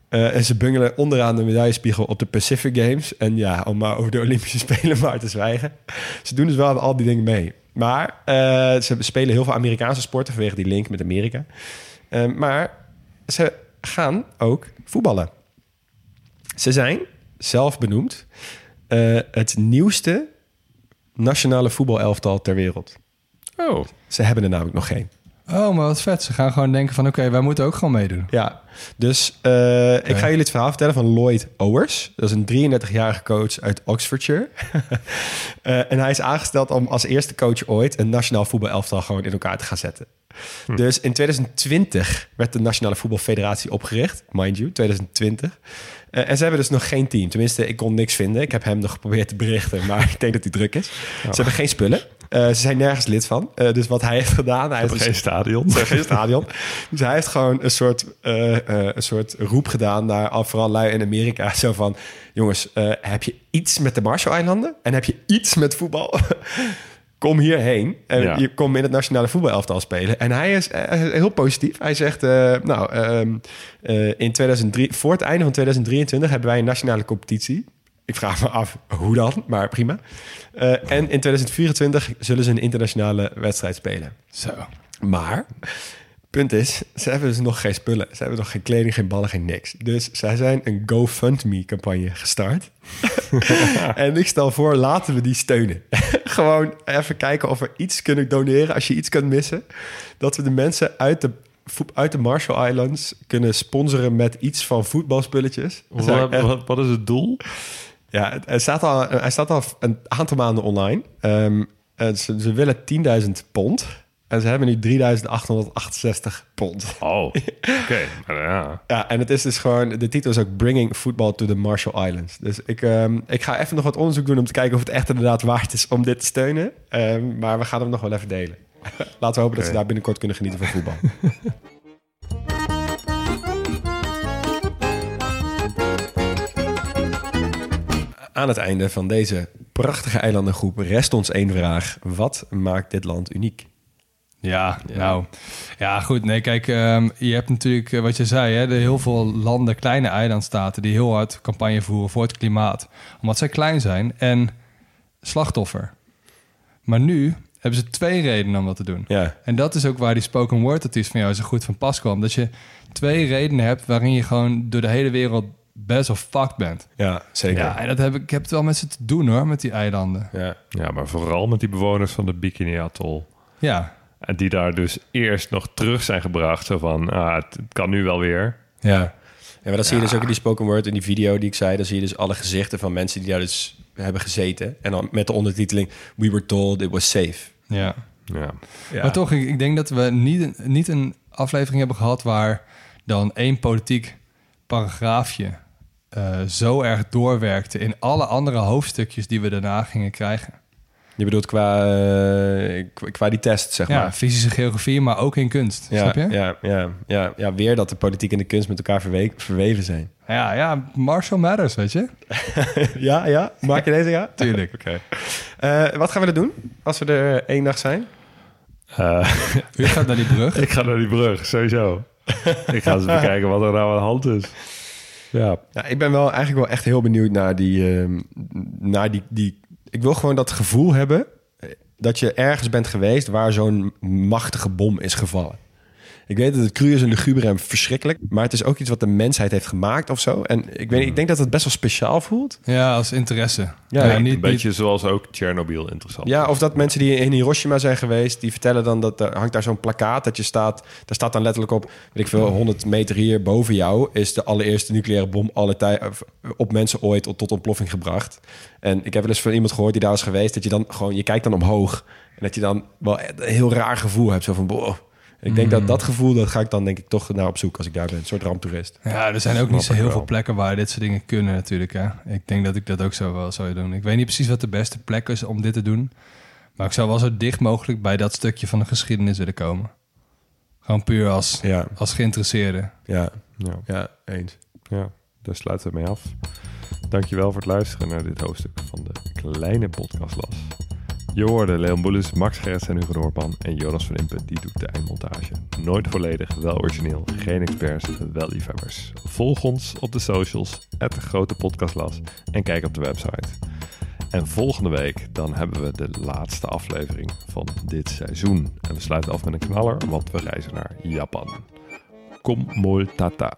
[SPEAKER 1] Eh, en ze bungelen onderaan de medaillespiegel op de Pacific Games. En ja, om maar over de Olympische *laughs* Spelen maar te zwijgen. Ze doen dus wel al die dingen mee. Maar eh, ze spelen heel veel Amerikaanse sporten vanwege die link met Amerika. Eh, maar ze gaan ook voetballen. Ze zijn zelf benoemd eh, het nieuwste nationale voetbalelftal ter wereld.
[SPEAKER 2] Oh,
[SPEAKER 1] Ze hebben er namelijk nog geen.
[SPEAKER 3] Oh, maar wat vet. Ze gaan gewoon denken van... Oké, wij moeten ook gewoon meedoen.
[SPEAKER 1] Ja, dus eh, ik ga jullie het verhaal vertellen van Lloyd Owers. Dat is een 33-jarige coach uit Oxfordshire. *laughs* Eh, en hij is aangesteld om als eerste coach ooit een nationaal voetbalelftal gewoon in elkaar te gaan zetten. Dus in 2020 werd de Nationale Voetbalfederatie opgericht, mind you, 2020. Eh, en ze hebben dus nog geen team. Tenminste, ik kon niks vinden. Ik heb hem nog geprobeerd te berichten, maar *laughs* ik denk dat hij druk is. Ze hebben geen spullen. Eh, ze zijn nergens lid van. Eh, dus wat hij heeft gedaan... Hij heeft
[SPEAKER 2] geen
[SPEAKER 1] dus-
[SPEAKER 2] stadion.
[SPEAKER 1] Geen stadion. Dus hij heeft gewoon een soort, eh, een soort roep gedaan naar al- vooral lui in Amerika. *laughs* Zo van, jongens, heb je iets met de Marshall-eilanden? En heb je iets met voetbal? *laughs* Kom hierheen en
[SPEAKER 2] Ja.
[SPEAKER 1] je komt in het nationale voetbalelftal spelen. En hij is heel positief. Hij zegt, nou, ehm, eh, in 2003, voor het einde van 2023 hebben wij een nationale competitie. Ik vraag me af hoe dan, maar prima. Eh, en in 2024 zullen ze een internationale wedstrijd spelen.
[SPEAKER 3] Zo.
[SPEAKER 1] Maar, punt is, ze hebben dus nog geen spullen. Ze hebben nog geen kleding, geen ballen, geen niks. Dus zij zijn een GoFundMe-campagne gestart. *laughs* en ik stel voor, laten we die steunen. *laughs* Gewoon even kijken of we iets kunnen doneren als je iets kunt missen. Dat we de mensen uit de, uit de Marshall Islands kunnen sponsoren met iets van voetbalspulletjes.
[SPEAKER 2] Wat,
[SPEAKER 1] echt-
[SPEAKER 2] wat, wat is het doel?
[SPEAKER 1] Ja, hij staat al, hij staat al een aantal maanden online. Ehm, en ze, ze willen 10.000 pond. En ze hebben nu 3.868 pond.
[SPEAKER 2] Oh, *laughs* oké. Ja.
[SPEAKER 1] Ja, en het is dus gewoon... De titel is ook Bringing Football to the Marshall Islands. Dus ik, ehm, ik ga even nog wat onderzoek doen... om te kijken of het echt inderdaad waard is om dit te steunen. Ehm, maar we gaan hem nog wel even delen. *laughs* Laten we hopen dat ze daar binnenkort kunnen genieten van voetbal. *laughs* Aan het einde van deze prachtige eilandengroep rest ons één vraag. Wat maakt dit land uniek?
[SPEAKER 3] Ja, nou. Ja, goed. Nee, kijk, ehm, je hebt natuurlijk eh, wat je zei, hè, de heel veel landen, kleine eilandstaten, die heel hard campagne voeren voor het klimaat. Omdat zij klein zijn en slachtoffer. Maar nu hebben ze twee redenen om dat te doen.
[SPEAKER 1] Ja,
[SPEAKER 3] En dat is ook waar die spoken word artiest van jou zo goed van pas kwam. Dat je twee redenen hebt waarin je gewoon door de hele wereld best wel fucked bent.
[SPEAKER 1] ja zeker.
[SPEAKER 3] Ja, en dat heb ik, ik heb het wel met ze te doen hoor, met die eilanden.
[SPEAKER 1] Ja.
[SPEAKER 2] ja, maar vooral met die bewoners van de Bikini Atoll.
[SPEAKER 3] Ja,
[SPEAKER 2] En die daar dus eerst nog terug zijn gebracht. Zo van, ah, het, het kan nu wel weer.
[SPEAKER 1] Ja. ja, maar dat zie je dus ook in die spoken word, in die video die ik zei. Dan zie je dus alle gezichten van mensen die daar dus hebben gezeten. En dan met de ondertiteling, we were told it was safe.
[SPEAKER 3] ja.
[SPEAKER 2] Ja.
[SPEAKER 1] Ja.
[SPEAKER 3] Maar toch, ik, ik denk dat we niet, een- niet een aflevering hebben gehad waar dan één politiek paragraafje eh, zo erg doorwerkte in alle andere hoofdstukjes die we daarna gingen krijgen.
[SPEAKER 1] Je bedoelt qua, eh, qua- die test, zeg
[SPEAKER 3] Ja,
[SPEAKER 1] maar.
[SPEAKER 3] fysische geografie, maar ook in kunst.
[SPEAKER 1] Ja,
[SPEAKER 3] snap je?
[SPEAKER 1] Ja, ja, ja, ja, weer dat de politiek en de kunst met elkaar verwe- verweven zijn.
[SPEAKER 3] Ja, ja, Marshall Matters, weet je? *laughs*
[SPEAKER 1] ja, ja. Maak je deze ja? *laughs*
[SPEAKER 3] Tuurlijk.
[SPEAKER 1] Oké. Eh, wat gaan we er doen als we er één dag zijn?
[SPEAKER 2] Eh, *laughs*
[SPEAKER 3] U gaat naar die brug.
[SPEAKER 2] ik ga naar die brug, sowieso. ik ga eens bekijken wat er nou aan de hand is. Ja,
[SPEAKER 1] Ja, ik ben wel eigenlijk wel echt heel benieuwd naar die, ehm, naar die, die... Ik wil gewoon dat gevoel hebben eh, dat je ergens bent geweest waar zo'n machtige bom is gevallen. Ik weet dat het cru is en luguber en verschrikkelijk. Maar het is ook iets wat de mensheid heeft gemaakt of zo. En ik, weet, ik denk dat het best wel speciaal voelt.
[SPEAKER 3] Ja, als interesse.
[SPEAKER 1] Ja,
[SPEAKER 3] niet,
[SPEAKER 2] Een beetje zoals ook Chernobyl interessant.
[SPEAKER 1] Ja, of dat mensen die in Hiroshima zijn geweest, die vertellen dan dat er hangt daar zo'n plakkaat dat je staat. Daar staat dan letterlijk op, weet ik veel, 100 meter hier boven jou is de allereerste nucleaire bom alle tij- of, op mensen ooit tot ontploffing gebracht. En ik heb wel eens van iemand gehoord die daar is geweest, dat je dan gewoon, je kijkt dan omhoog en dat je dan wel een heel raar gevoel hebt, zo van, boah. Ik denk dat dat gevoel, dat ga ik dan denk ik toch naar op zoek als ik daar ben, een soort ramptoerist.
[SPEAKER 3] Ja, er zijn ook niet zo heel veel plekken waar dit soort dingen kunnen natuurlijk. Hè. Ik denk dat ik dat ook zo wel zou doen. Ik weet niet precies wat de beste plek is om dit te doen. Maar ik zou wel zo dicht mogelijk bij dat stukje van de geschiedenis willen komen. Gewoon puur als,
[SPEAKER 1] Ja,
[SPEAKER 3] als geïnteresseerde.
[SPEAKER 1] ja,
[SPEAKER 2] Ja.
[SPEAKER 1] ja, eens.
[SPEAKER 2] Ja, daar sluiten we mee af. Dankjewel voor het luisteren naar dit hoofdstuk van de kleine podcastlas. Je hoorde Leon Boelis, Max Gerrits en Hugo Noordman en Jonas van Impen, die doet de eindmontage. Nooit volledig, wel origineel, geen experts, wel liefhebbers. Volg ons op de socials, at de grote podcastlas en kijk op de website. En volgende week dan hebben we de laatste aflevering van dit seizoen. En we sluiten af met een knaller, want we reizen naar Japan. Kom mol tata.